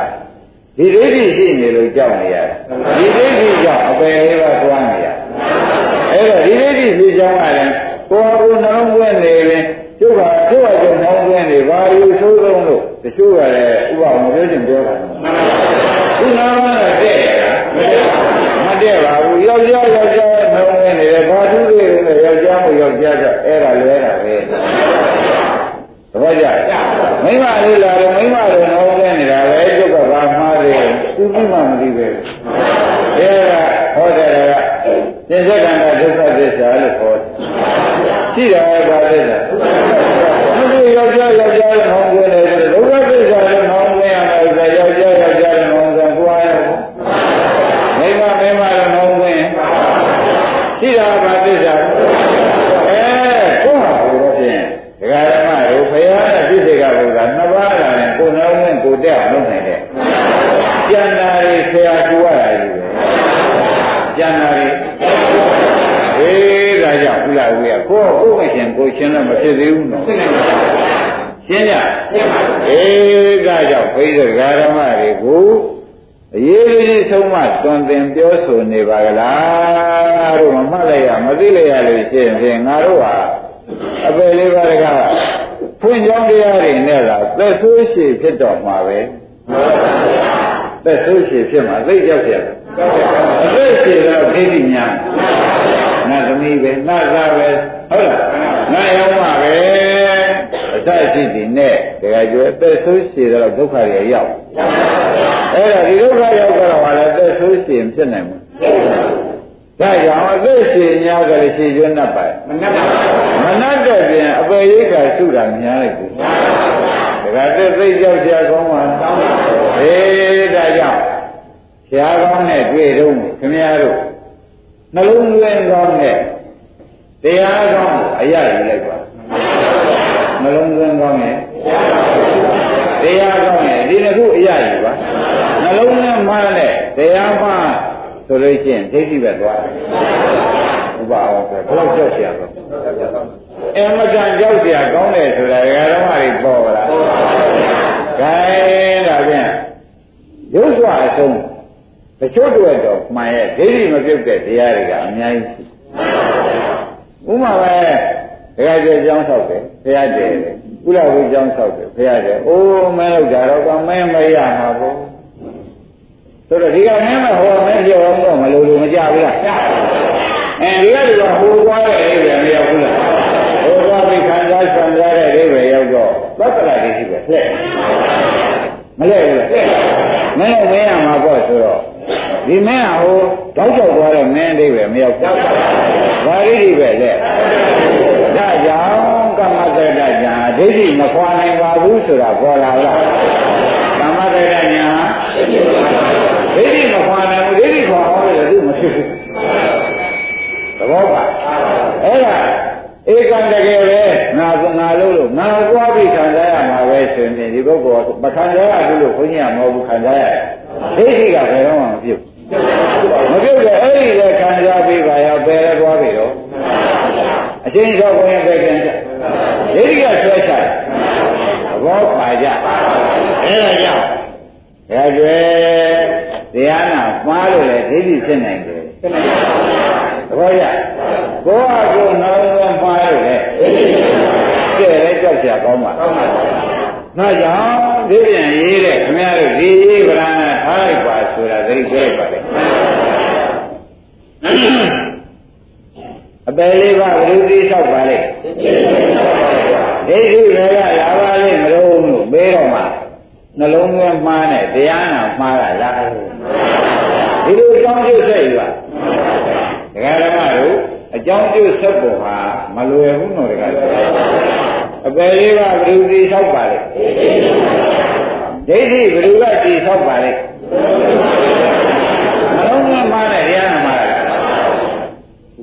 ဒီဒိဋ္ဌိရှိနေလို့ကြောက်နေရတယ်ဒီဒိဋ္ဌိကြောင့်အပယ်လေးပါးသွားနေရအဲ့တော့ဒီဒိဋ္ဌိဖြစ်ကြောင်းကလည်းကိုယ်ကိုယ်နှလုံးသွင်းနေရင်ကျုပ်ကကျုပ်ကကျုပ်နှလုံးသွင်းနေဘာလို့ဆိုးဆုံးလို့တချို့ကလည်းဥပအောင်ပြောချင်ပြောတာသူနာမနဲ့တဲ့ရတာမတဲ့ပါဘူးယောက်ျားယောက်ျားနှလုံးသွင်းနေတယ်ဘာသူတွေလဲယောက်ျားမို့ယောက်ျားကအဲ့ဒါလွဲတာပဲတပည့်ကြ မိမလေးလာတယ်မိမလေးနှလုံးသွင်းနေတာပဲကျုပ်ကဘာမှားတယ်သူပြီးမှမသိပဲအဲ့ဒါဟောတယ်ကသင်္ခန္ဓာဒုက္ခသစ္စာလို့ခေါ်တယ်ရှိတယ်ပါသစ္စာသူယောက်ျားယောက်ျားလို့ဟောပြောတယ်ဒုက္ခသစ္စာလို့ဟောမရမယ်ဆိုယောက်ျားယောက်ျားလို့ဟောဆိုကိုယ်အားရမိမမိမလို့ဟောခွင့်ရှိတာပါသစ္စာအဲကိုယ်ဟာဘုရားဖြင့်ဒကာဓမ္မတို့ဖရာနဲ့ပြည့်စေကဘုရားနှစ်ပါးလာရင်ကိုယ်နှောင်းဝင်ကိုယ်တက်အောင်လုပ်နိုင်တယ်ကျန်တာတွေဆရာကူရတာကြီးပဲကျန်တာတွေအေးဒါကြောင့်ဘုရားဝေကကိုယ်ကိုယ်မရှင် ကိုယ်ရှင်လည်းမဖြစ်သေးဘူးနော်ရှင်းကြအေးဒါကြောင့်ဘိဓဂါဓမ္မတွေကိုအရေးကြီးဆုံးမသွန်သင်ပြောဆိုနေပါကလားငါတို့မမှတ်လိုက်ရမသိလိုက်ရလို့ရှိရင်ငါတို့ဟာအပယ်လေးပါးကဖွင့်ကြောင်းတရားတွေနဲ့သာသက်ဆိုးရှိဖြစ်တော့မှာပဲသက်ဆိုးရှိဖြစ်မှာသိကြောက်ကြအသက်ရှိတော့ဒိဋ္ဌိများငါသမီးပဲငါသားပဲဟုတ်လား နာယောမှာပဲအစရှိသည်နဲ့တကယ်ကျွဲသက်ဆိုးရှည်တော့ဒုက္ခတွေရောက်အဲ့ဒါဒီဒုက္ခရောက်တော့ဟာလည်းသက်ဆိုးရှည်ဖြစ်နိုင်မှာဒါကြောင့်အသက်ရှင်ညာကလေးရှင်ကျွတ်နှပ်ပါမနှပ်ပါဘူးမနှပ်တဲ့ပြင်အပေရိက္ခာရှုတာများလိုက်ဘူးဒါကတက်သိကြောက်ကြကောင်းပါတောင်းပါဘူးဟေးဒါကြောင့်ဆရာကောင်းနဲ့တွေ့တော့ခင်ဗျားတို့နှလုံးသွင်းကောင်းနဲ့တရားကောင်း အရယူလိုက်ပါနှလုံးသွင်းကောင်းတယ်တရားကောင်းတယ်ဒီနှစ်ခုအရယူပါနှလုံးနဲ့မှနဲ့တရားမှဆိုလို့ရှိရင်ဒိဋ္ဌိပဲသွားတယ်ဥပအောင်ဆိုဘယ်လောက်ကြောက်ရလဲအင်မတန်ကြောက်ရကောင်းတယ်ဆိုတာဓမ္မတွေပေါ်လာဂိုင်းဒါဖြင့်ရုပ်စွာအဆုံးတချို့တွေတော့မှန်ရဲ့ဒိဋ္ဌိမပြုတ်တဲ့တရားတွေကအများကြီးရှိတယ် ဥမာပဲဒကာကျေကျောင်းဆောက်တယ်ဘုရားတည်တယ်ကုလဝိကျောင်းဆောက်တယ်ဘုရားတည်အိုးမင်းလောက်တာတော့ကမင်းမရမှာပေါ့ဆိုတော့ဒီကမင်းမဟောမင်းပြောတော့မလို့လို့မကြဘူးလားအဲဒီကဒီကဟိုသွားတဲ့အိဗယ်မရောက်ဘူးလားဟိုသွားပြီးခံစားဆံစားတဲ့အိဗယ်ရောက်တော့သက္ကရာကြီးရှိပဲလှဲ့မလဲဘူးလားမင်းမင်းရမှာပေါ့ဆိုတော့ ဒီမင်းကဟိုတောက်ချောက်သွားတဲ့မင်းအိဗယ်မရောက်ဘူးဘာရိတိပဲလဲဒါကြောင့်ကမ္မတရတညာဒိဋ္ဌိမခွာနိုင်ပါဘူးဆိုတာပေါ်လာလားကမ္မတရတညာဒိဋ္ဌိမခွာနိုင်ဘူးဒိဋ္ဌိခွာအောင်လည်းသူမဖြစ်ဘူးသဘောပါအဲ့ဒါ ဧကံတကယ်ပဲငါကငါလို့လို့ငါကြွားပြီးခံစားရမှာပဲဆိုရင်ဒီပုဂ္ဂိုလ်မခံစားရဘူးလို့ခွင့်ရမဟုတ်ဘူးခံစားရတယ်ဒိဋ္ဌိကဘယ်တော့မှမပြုတ်မပြုတ်တဲ့အဲ့ဒီလေခံစားပြီးပါရောဘယ်လဲသွားပြီတော့အချင်းချောကိုရင်ပဲကျန်ကြဒိဋ္ဌိကဆွဲချတယ်သဘောပါကြအဲ့ဒါကြောင့်ဒါကြွယ်တရားနာမှားလို့လေဒိဋ္ဌိဖြစ်နိုင်တယ်ဖြစ်နိုင်ပါသဘောကျ ကိုယ်ဟာကိုယ်နှောင်းဝမှားလို့လေကျဲလဲကြောက်ကြကောင်းပါကောင်းပါနောက်ကြောင့်ဒီပြန်ရေးတဲ့ခင်ဗျားတို့ဒီရေးဗလာထားလိုက်ပါဆိုတာသိကြလိုက်ပါလေအပယ်လေးပါဘယ်လိုသိလျှောက်ပါလဲဒိဋ္ဌိတွေကလာပါလိမ့်မလို့လို့မေးတော့မှနှလုံးသွင်းမှားနဲ့တရားနာမှားတာလားဒီလိုအကြောင်းကျဆက်ယူပါဒကာဓမ္မတို့ အကြောင်းကျဆက်ပုံဟာမလွယ်ဘူးနော်ဒကာအပယ်လေးပါဘယ်လိုသိလျှောက်ပါလဲဒိဋ္ဌိဘယ်လိုကသိလျှောက်ပါလဲနှလုံးသွင်းမှားနဲ့တရားနာမှားတာ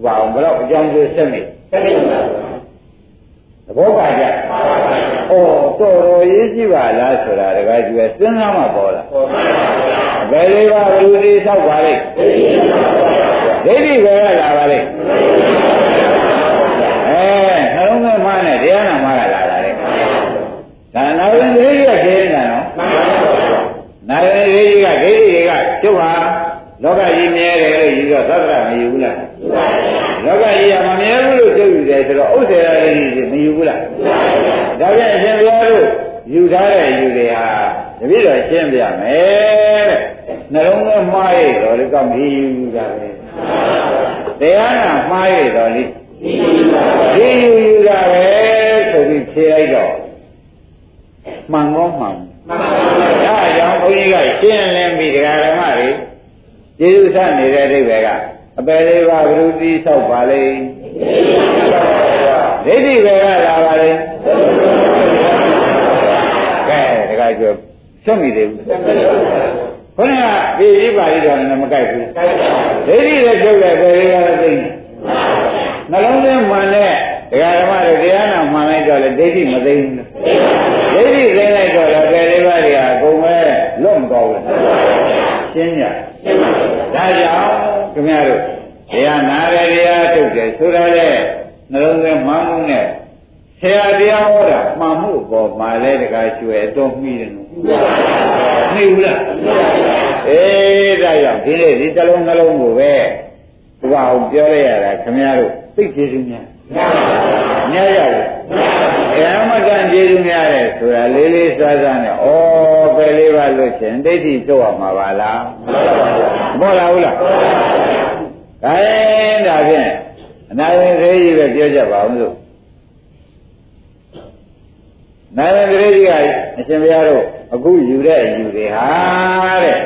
ဘာအောင်ဘယ်တော့အကြောင်းကျဆက်နေဆက်နေပါသဘောပါကြ။အော်တော်တော်ရေးကြည့်ပါလားဆိုတာတကယ်ကျွယ်စဉ်းစားမှပေါ်လာ။ဘယ်လေးပါလူတွေဆောက်ပါလိမ့်။ ဒိဋ္ဌိပဲလာပါလိမ့်။အဲနှလုံးသွင်းမှနဲ့တရားနာမှလာတာလေ။ဒါနာဝင်ဒိဋ္ဌိကကျင်းနေတာနော်။နာဝင်ဒိဋ္ဌိကဒိဋ္ဌိတွေကကျုပ်ဟာလောကကြီးမြဲတယ်လို့ယူတော့သတ္တရမယူဘူးလား။လောကကြီးကမမြဲဘူးလို့ကျုပ်ယူတယ်ဆိုတော့ဥစ္စေရာကြီးမယူဘူးလား။ဒါပြန်အရှင်ဘုရားတို့ယူထားတဲ့ယူတွေဟာတပည့်တော်ရှင်းပြမယ်တဲ့။နှလုံးသွင်းမှားရတော့လေကောင်းပြီယူတာပဲ။ တရားနာမှားရတော့လေဒီယူယူတာပဲဆိုပြီးဖြေလိုက်တော့မှန်ကောမှန်မှန်ပါဘူး။ဒါကြောင့်ဘုန်းကြီးကရှင်းလင်းပြီးတရားဓမ္မတွေကျေးဇူးဆနေတဲ့အိဗယ်ကအပယ်လေးပါးဘုရုတိဆောက်ပါလိမ့်ဒိဋ္ဌိပဲကလာပါလိမ့်ကဲတခါကျော်ဆက်မိသေးဘူး ခုနကပြည်ပြီးပါလိတော့လည်းမကြိုက်ဘူးဒိဋ္ဌိလည်းကျုပ်လည်းပယ်လေးပါးသိနှလုံးသွင်းမှန်တဲ့ဒကာဓမ္မတွေတရားနာမှန်လိုက်တော့လေဒိဋ္ဌိမသိဘူးဒိဋ္ဌိသိလိုက်တော့လည်းပယ်လေးပါးတွေဟာအကုန်ပဲလွတ်မသွားဘူးရှင်းကြဒါကြောင့်ခင်ဗျားတို့တရားနာရတရားထုတ်တယ်ဆိုရတဲ့နှလုံးသွင်းမှန်မှုနဲ့ဆရာတရားဟောတာမှန်မှုပေါ်မှာလဲတကားကျွယ်တော့မှီတယ်နော် မှီဘူးလားအေးဒါကြောင့်ဒီနေ့ဒီတလုံးနှလုံးကိုပဲဘုရားအောင်ပြောရရတာခင်ဗျားတို့သိကျေစုများများရတယ်အဲအမကန်ကျေစုများတယ်ဆိုတာလေးလေးစားစားနဲ့ဩပဲလေးပါလို့ရှင်ဒိဋ္ဌိသို့ရမှာပါလားမဟုတ်လားဘူးလားဒါရင်ဒါဖြင့်အနာရင်သေးကြီးပဲပြောကြပါအောင်လို့နာရင်သေးကြီးကအရှင်ဘုရားတို့ အခုယူတဲ့အယူတွေဟာတဲ့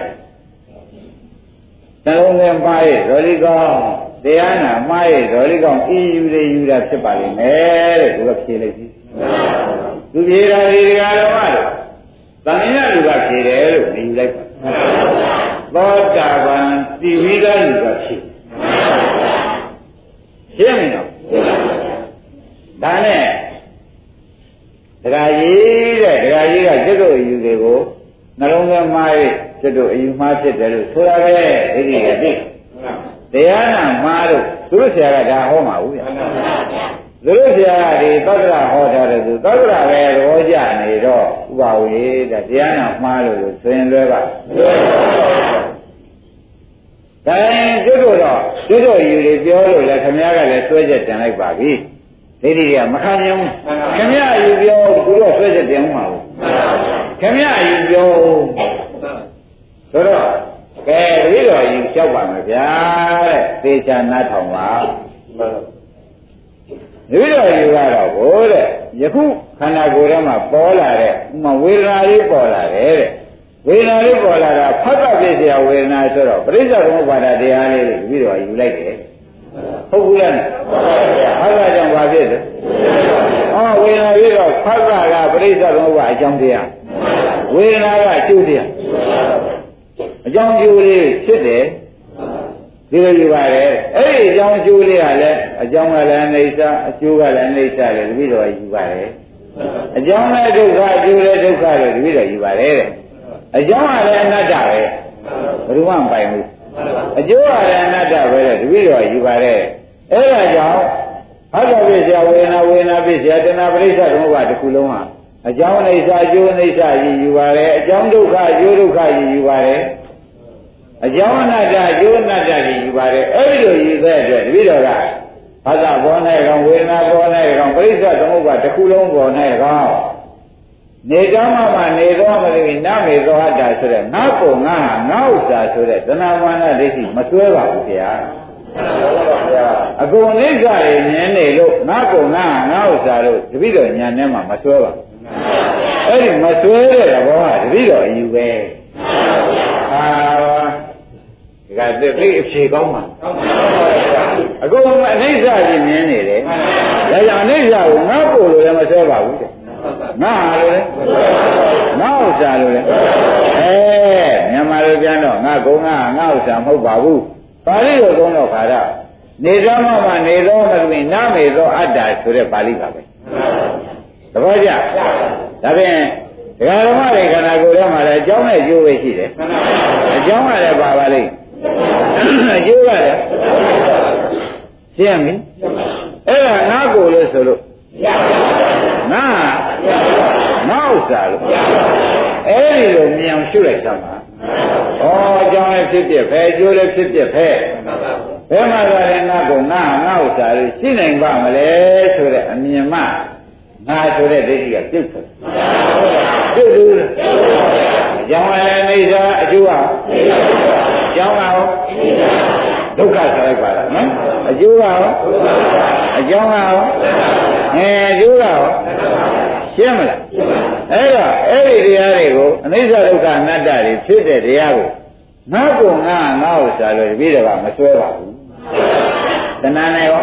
နှလုံးသွင်းပါရဲ့ဇော်လီကောင်းတရားနာမှားရဲ့ဇော်လီကောင်းဤယူတွေယူတာဖြစ်ပါလိမ့်မယ်တဲ့သူကဖြေလိုက်ပြီသူဖြေတာဒီကရမတို့တဏှာလူကဖြေတယ်လို့နေယူလိုက်ပါသောတာပန်တိဝိဒလူကဖြေရှင်းမလားဒါနဲ့တရားကြီးတဲ့တရားကြီးကစိတ်တို့အယူတွေကို နှလုံးသွင်းမှား၍စိတ်တို့အယူမှားဖြစ်တယ်လို့ဆိုရပဲဒိဋ္ဌိကသိတရားနာမှားလို့သူတို့ဆရာကဒါဟောမှာဘူးဗျာသူတို့ဆရာကဒီသက္ကရာဟောထားတယ်သူသက္ကရာပဲရောကြနေတော့ဥပါဝေတဲ့တရားနာမှားလို့ဆိုရင်လွဲပါဒါရင်ကျွတ်တို့တော့ကျွတ်တို့ယူတွေပြောလို့လည်းခမည်းကလည်းဆွဲချက်တင်လိုက်ပါပြီဒိဋ္ဌိတွေကမခံနိုင်ဘူးခမည်းယူပြောသူတို့ဆွဲချက်တင်မှာဘူး ခမည်းယူပြောဆိုတော့ကဲဒီလိုယူလျှောက်ပါမယ်ဗျာတဲ့သေချာနားထောင်ပါဒီလိုယူရတော့ဘိုးတဲ့ယခုခန္ဓာကိုယ်ထဲမှာပေါ်လာတဲ့ဥမာဝေဒနာလေးပေါ်လာတယ်တဲ့ဝေဒနာလေးပေါ်လာတာဖတ်တာပြည့်စရာဝေဒနာဆိုတော့ပရိစ္ဆေသမုပ္ပါဒတရားလေးကိုပြီးတော့ယူလိုက်တယ်ဟုတ်ဘူးလားဖတ်တာကြောင့်ဘာဖြစ်လဲဟောဝေဒနာပြီးတော့ဖတ်တာကပရိစ္ဆေသမုပ္ပါအကြောင်းတရား ဝေဒနာကကျိုးတရားအကြောင်းကျိုးလေးဖြစ်တယ်ဒီလိုယူပါတယ်အဲ့ဒီအကြောင်းကျိုးလေးကလည်းအကြောင်းကလည်းအိဋ္ဌအကျိုးကလည်းအိဋ္ဌတယ်တပည့်တော်ယူပါတယ်အကြောင်းလည်းဒုက္ခအကျိုးလည်းဒုက္ခလို့တပည့်တော်ယူပါတယ်တဲ့အကြောင်းကလည်းအနတ္တပဲဘယ်သူမှမပိုင်ဘူးအကျိုးကလည်းအနတ္တပဲတဲ့တပည့်တော်ယူပါတယ်အဲ့ဒါကြောင့်ဟောတော်ပြည့်စရာဝေဒနာဝေဒနာပြည့်စရာတဏှာပရိစ္ဆေသမုပ္ပါတစ်ခုလုံးဟာ အကြောင်းအိဋ္ဌအကျိုးအိဋ္ဌကြီးယူပါတယ်အကြောင်းဒုက္ခအကျိုးဒုက္ခကြီးယူပါတယ်အကြောင်းအနတ္တအကျိုးအနတ္တကြီးယူပါတယ်အဲ့ဒီလိုယူတဲ့အတွက်တပည့်တော်ကဘာသာဘောနဲ့ကောင်ဝေဒနာဘောနဲ့ကောင်ပရိစ္ဆေသမုပ္ပါတစ်ခုလုံးဘောနဲ့ကောင်နေတော့မှမှနေတော့မလို့နမေသောဟတာဆိုတဲ့ငါ့ကိုငါဟာငါ့ဥစ္စာဆိုတဲ့သနာဝန္ဒဒိဋ္ဌိမဆွဲပါဘူးခင်ဗျာအကုန်အိစ္ဆာတွေမြင်နေလို့ငါ့ကိုငါဟာငါ့ဥစ္စာလို့တပည့်တော်ညာထဲမှာမဆွဲပါဘူး အဲ့ဒီမဆွဲတဲ့ဘောကတပည့်တော်အယူပဲဟာဒီကသစ်ပြီးအဖြေကောင်းမှာအကုန်အနိစ္စကြီးမြင်နေတယ်ဒါကြောင့်အနိစ္စကိုငါ့ကိုလို့လည်းမဆွဲပါဘူးတဲ့ငါဟာလို့လေငါဥစ္စာလို့လေအဲမြန်မာလိုပြန်တော့ငါကုန်းငါငါဥစ္စာမဟုတ်ပါဘူးပါဠိလိုသုံးတော့ခါတော့နေသောမမနေသောမသမီးနာမေသောအတ္တဆိုတဲ့ပါဠိပါပဲ သဘောကျဒါဖြင့်ဒကာဓမ္မတွေခန္ဓာကိုယ်ထဲမှာလည်းအကြောင်းနဲ့အကျိုးပဲရှိတယ်အကြောင်းကလည်းပါပါလိမ့်အကျိုးကလည်းရှင်းပြီအဲ့ဒါငါကိုလို့ဆိုလို့ငါငါဥစ္စာလို့အဲ့ဒီလိုမြင်အောင်ရှုလိုက်သမှာဩအကြောင်းလည်းဖြစ်ဖြစ်ပဲအကျိုးလည်းဖြစ်ဖြစ်ပဲဘယ်မှာသာလဲငါကိုငါငါဥစ္စာလို့ရှိနိုင်ပါမလဲဆိုတဲ့အမြင်မှ ငါဆိုတဲ့ဒိဋ္ဌိကပြုတ်တယ်ပြုတ်ဘူးအကြောင်းလည်းအိဋ္ဌာအကျိုးကအကြောင်းကရောဒုက္ခဆိုလိုက်ပါလားနော်အကျိုးကရောအကြောင်းကရောအဲအကျိုးကရောရှင်းမလားအဲ့တော့အဲ့ဒီတရားတွေကိုအနိစ္စဒုက္ခအနတ္တတွေဖြစ်တဲ့တရားကိုငါ့ကိုငါငါ့ဥစ္စာလို့တပည့်တော်ကမစွဲပါဘူးတဏှာနဲ့ရော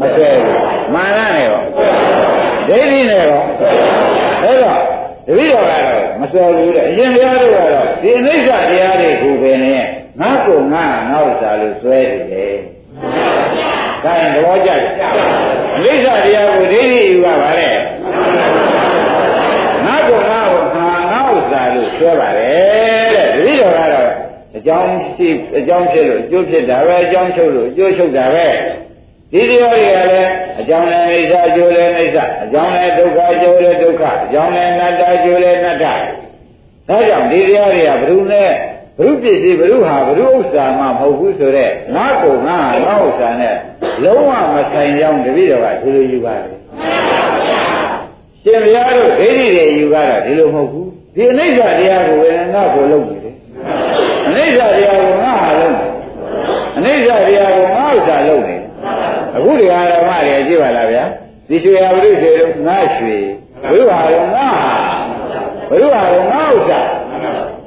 မဆွဲဘူးမာနနဲ့ရော ဒိဋ္ဌိနဲ့ရောအဲ့တော့တပည့်တော်ကတော့မဆွဲဘူးတဲ့အရှင်ဘုရားတို့ကတော့ဒီအနိစ္စတရားတွေကိုပဲနဲ့ငါ့ကိုငါငါ့ဥစ္စာလို့ဆွဲတယ်လေဒါရင်သဘောကျတယ်အနိစ္စတရားကိုဒိဋ္ဌိယူရပါလေငါ့ကိုငါ့ကိုငါငါ့ဥစ္စာလို့ဆွဲပါတယ်တဲ့တပည့်တော်ကတော့အကြောင်းရှိအကြောင်းဖြစ်လို့အကျိုးဖြစ်တာပဲအကြောင်းချုပ်လို့အကျိုးချုပ်တာပဲ ဒီတရားတွေကလည်းအကြောင်းလည်းအိဋ္ဌအကျိုးလည်းအိဋ္ဌအကြောင်းလည်းဒုက္ခအကျိုးလည်းဒုက္ခအကြောင်းလည်းနတ္တအကျိုးလည်းနတ္တဒါကြောင့်ဒီတရားတွေကဘ ᱹ နဲ့ဘ ᱹ ပစ္စည်းဘ ᱹ ဟာဘ ᱹ ဥစ္စာမှမဟုတ်ဘူးဆိုတော့ငါ့ကိုငါငါ့ဥစ္စာနဲ့လုံးဝမဆိုင်ကြောင်းတပည့်တော်ကဒီလိုယူပါတယ်ရှင်ဘုရားတို့ဒိဋ္ဌိတွေယူတာဒီလိုမဟုတ်ဘူးဒီအနိစ္စတရားကိုဝေဒနာကိုလုပ်နေတယ်အနိစ္စတရားကိုငါဟာလုပ်နေအနိစ္စတရားကိုငါဥစ္စာလုပ်နေ ား အခုဒီဟာဓမ္မတွေကြည့်ပါလားဗျာဒီရွှေဟာဘုရုရွှေတို့ငါရွှေဘုရုဟာတော့ငါဟာဘုရုဟာတော့ငါဥစ္စာ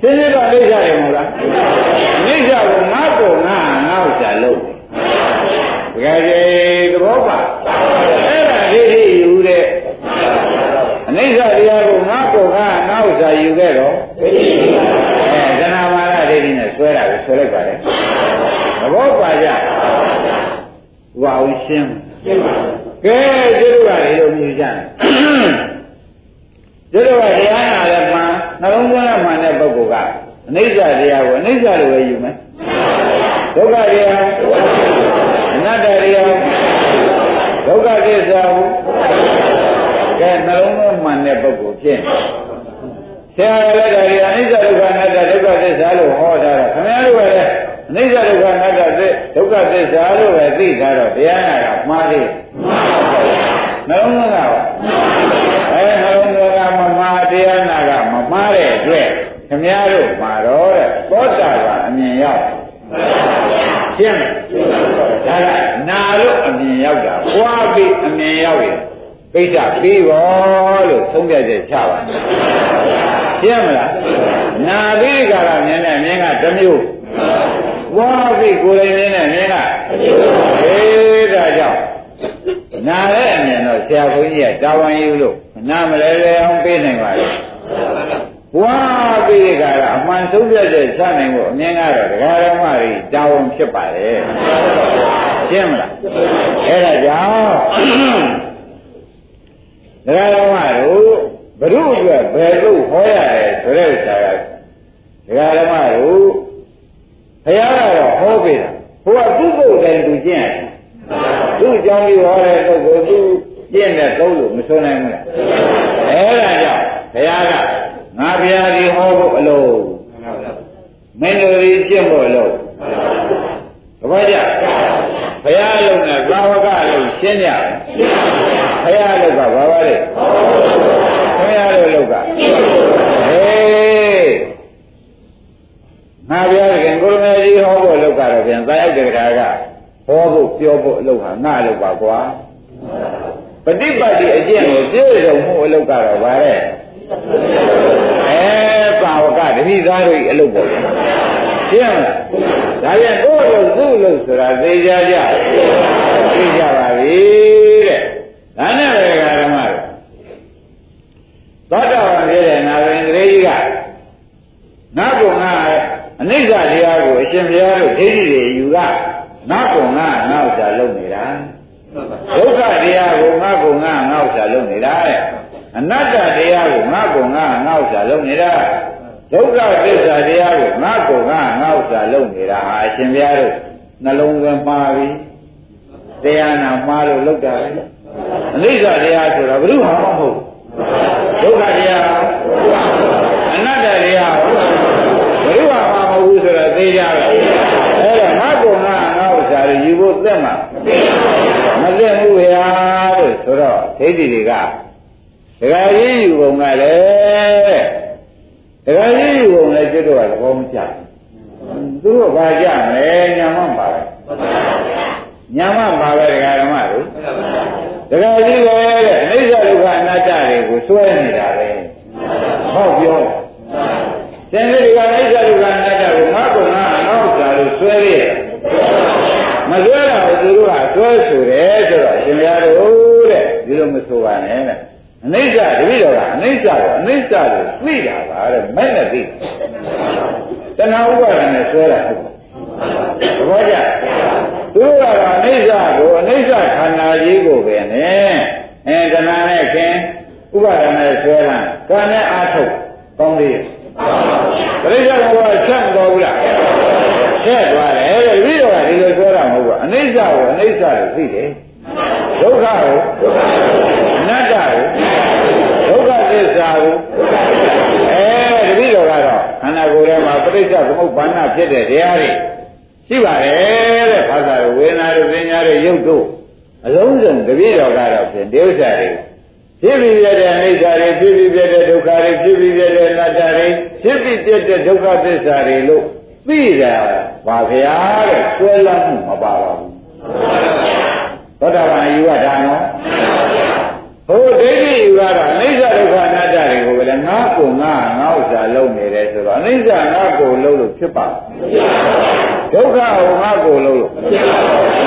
သိသိတော့အိဋ္ဌရမလားအိဋ္ဌကိုငါ့ကိုငါငါဥစ္စာလုပ်တယ်တကယ်ကြီးသဘောပါအဲ့ဒါဒိဋ္ဌိယူတဲ့အနိစ္စတရားကိုငါ့ကိုငါငါဥစ္စာယူခဲ့တော့ဒိဋ္ဌိအဲဇနာမာရဒိဋ္ဌိနဲ့ဆွဲတာကိုဆွဲလိုက်ပါလေသဘောပါကြ ဝါအောင်ရှင်းရှင်းပါကဲကျေတို့ကလေလို့မြည်ကြတယ်ကျေတို့ကတရားနာလည်းမှနှလုံးသွင်းမှန်တဲ့ပုဂ္ဂိုလ်ကအနိစ္စတရားကိုအနိစ္စလိုပဲယူမယ်ဒုက္ခတရားအနတ္တတရားဒုက္ခသစ္စာကိုကဲနှလုံးသွင်းမှန်တဲ့ပုဂ္ဂိုလ်ဖြစ်ဆရာလည်းဒါရီအနိစ္စဒုက္ခအနတ္တဒုက္ခသစ္စာလို့ဟောထားတာခင်ဗျားတို့ကလည်းအနိစ္စဒုက္ခအနတ္တ ဒုက္ခသစ္စာလို့ပဲသိထားတော့တရားနာတာမှားသေးမှန်ပါဗျာနှလုံးသွင်းတာအဲနှလုံးသွင်းတာမမှားတရားနာကမမှားတဲ့အတွက်ခင်ဗျားတို့မှာတော့တဲ့သောတာကအမြင်ရောက်ရှင်းဒါကနာလို့အမြင်ရောက်တာဘွားပြီးအမြင်ရောက်ရင်ပိဋကပြီးရောလို့သုံးပြချက်ချပါရှင်းမလားနာပြီးကြတာမြင်တဲ့မြင်ကတစ်မျိုး ဘွားပြီးကိုယ်တိုင်မြင်တဲ့မြင်ကအေးဒါကြောင့်နာတဲ့အမြင်တော့ဆရာဘုန်းကြီးကတာဝန်ယူလို့နာမလဲလဲအောင်ပေးနိုင်ပါလေဘွားပြီးကြတာအမှန်ဆုံးပြတဲ့စနိုင်ဖို့အမြင်ကတော့ဒကာရမကြီးတာဝန်ဖြစ်ပါတယ်ရှင်းမလားအဲ့ဒါကြောင့်ဒကာတော်မတို့ဘုရုအတွက်ဘယ်လိုဟောရတယ်ဆိုတဲ့ဥစ္စာကဒကာတော်မတို့ ဘုရားကတော့ဟောပေးတာဘုရားသူ့ကိုယ်တိုင်သူကျင့်ရတယ်သူ့အကြောင်းကြီးဟောတဲ့ပုဂ္ဂိုလ်သူကျင့်တဲ့သုံးလို့မဆိုနိုင်ဘူးလားအဲဒါကြောင့်ဘုရားကငါဘုရားဒီဟောဖို့အလို့မင်းတို့ဒီကျင့်ဖို့အလို့တပည့်ကြဘုရားလုံးနဲ့သာဝကလုံးရှင်းကြဘုရားလောက်ကဘာပါလဲဘုရားလောက်ကဟေးငါပြောရင်ကိုရမေကြီးဟောဖို့ လောက်ကတော့ပြန်သာရောက်တဲ့တရားကဟောဖို့ပြောဖို့အလုပ်ဟာငါလောက်ပါကွာပฏิပတ်တိအကျင့်ကိုပြည့်စုံမှုအလုပ်ကတော့ဗါတဲ့အဲပါဝကတတိသားတို့ဤအလုပ်ပေါ့ရှင်းမလားဒါပြန်ကိုယ်လို့သူ့လို့ဆိုတာသိကြကြသိကြပါပြီတဲ့ဒါနဲ့ပဲဓမ္မတို့သောတာပန်ဖြစ်တဲ့နာရင်ကလေးကြီးကငါ့ကိုငါအနိစ္စတရားကိုအရှင်ဘုရားတို့ဒိဋ္ဌိ တွေယူကငါ့ကိုငါငါ့ဥစ္စာလုပ်နေတာဒုက္ခတရားကိုငါ့ကိုငါငါ့ဥစ္စာလုပ်နေတာတဲ့အနတ္တတရားကိုငါ့ကိုငါငါ့ဥစ္စာလုပ်နေတာဒုက္ခသစ္စာတရားကိုငါ့ကိုငါငါ့ဥစ္စာလုပ်နေတာဟာအရှင်ဘုရားတို့နှလုံးသွင်းမှားပြီတရားနာမှားလို့လုပ်တာပဲအနိစ္စတရားဆိုတာဘုရားမဟုတ်ဒုက္ခတရားအနတ္တတရားဘုရားမဟုတ်ဘူးဆိုတော့သိကြတယ်အဲ့ဒါငါကုငါငါဥစ္စာတွေယူ ဖို့သက်မှာမသက်ဘူးဗျာလို့ဆိုတော့ဒိဋ္ဌိတွေကဒကာကြီးယူပုံကလည်းဒကာကြီးယူပုံလည်းကျွတ်တော့သဘောမကျသူတို့ဘာကြမလဲညာမပါပဲညာမပါပဲဒကာဓမ္မတို့ဒကာကြီးပဲတဲ့အနိစ္စဒုက္ခအနတ္တတွေကိုစွဲနေတာပဲဟောပြောတယ်သင်္ကေတကအနိစ္စဒုက္ခအနတ္တကိုငါ့ကိုငါငါ့ဥစ္စာလို့စွဲရမစွဲရ ဆိုတယ်ဆိုတော့ရှင်များတို့တဲ့ဒီလိုမဆိုပါနဲ့တဲ့အနိစ္စတပည့်တော်ကအနိစ္စကိုအနိစ္စကိုသိတာပါတဲ့မဲ့နဲ့သိတဏှာဥပါဒနဲ့ဆွဲတာဟုတ်ပါသဘောကျသူတို့ကတော့အနိစ္စကိုအနိစ္စခန္ဓာကြီးကိုပဲနဲ့အဲတဏှာနဲ့ခင်ဥပါဒနဲ့ဆွဲတာကံနဲ့အာထုတ်ကောင်းသေးရဲ့ပရိစ္ဆေဘောချက်မတော်ဘူးလားချက်သွားတယ်တဲ့ပြီးတော့ဒီလိုပြောတာမဟုတ်ဘူး အနိစ္စကိုအနိစ္စကိုသိတယ်ဒုက္ခကိုအနတ္တကိုဒုက္ခသစ္စာကိုအဲတတိတော်ကတော့ခန္ဓာကိုယ်ထဲမှာပရိစ္ဆေသမုပ္ပါဏဖြစ်တဲ့တရားတွေရှိပါတယ်တဲ့ဘာသာဝေဒနာတွေပညာတွေရုပ်တို့အလုံးစုံတတိတော်ကတော့ဖြင့်ဒီဥစ္စာတွေဖြစ်ပြီးပြတဲ့အနိစ္စတွေဖြစ်ပြီးပြတဲ့ဒုက္ခတွေဖြစ်ပြီးပြတဲ့အနတ္တတွေဖြစ်ပြီးပြတဲ့ဒုက္ခသစ္စာတွေလို့ သိတာပါဗျာတဲ့ဆွဲလမ်းမှုမပါပါဘူးသောတာပန်ယူရတာနော်ဘုဒ္ဓိဋ္ဌိယူရတာအနိစ္စဒုက္ခအနတ္တတွေကိုလည်းငါ့ကိုငါငါဥစ္စာလုံးနေတယ်ဆိုတော့အနိစ္စငါ့ကိုလုံးလို့ဖြစ်ပါဒုက္ခကိုငါ့ကိုလုံးလို့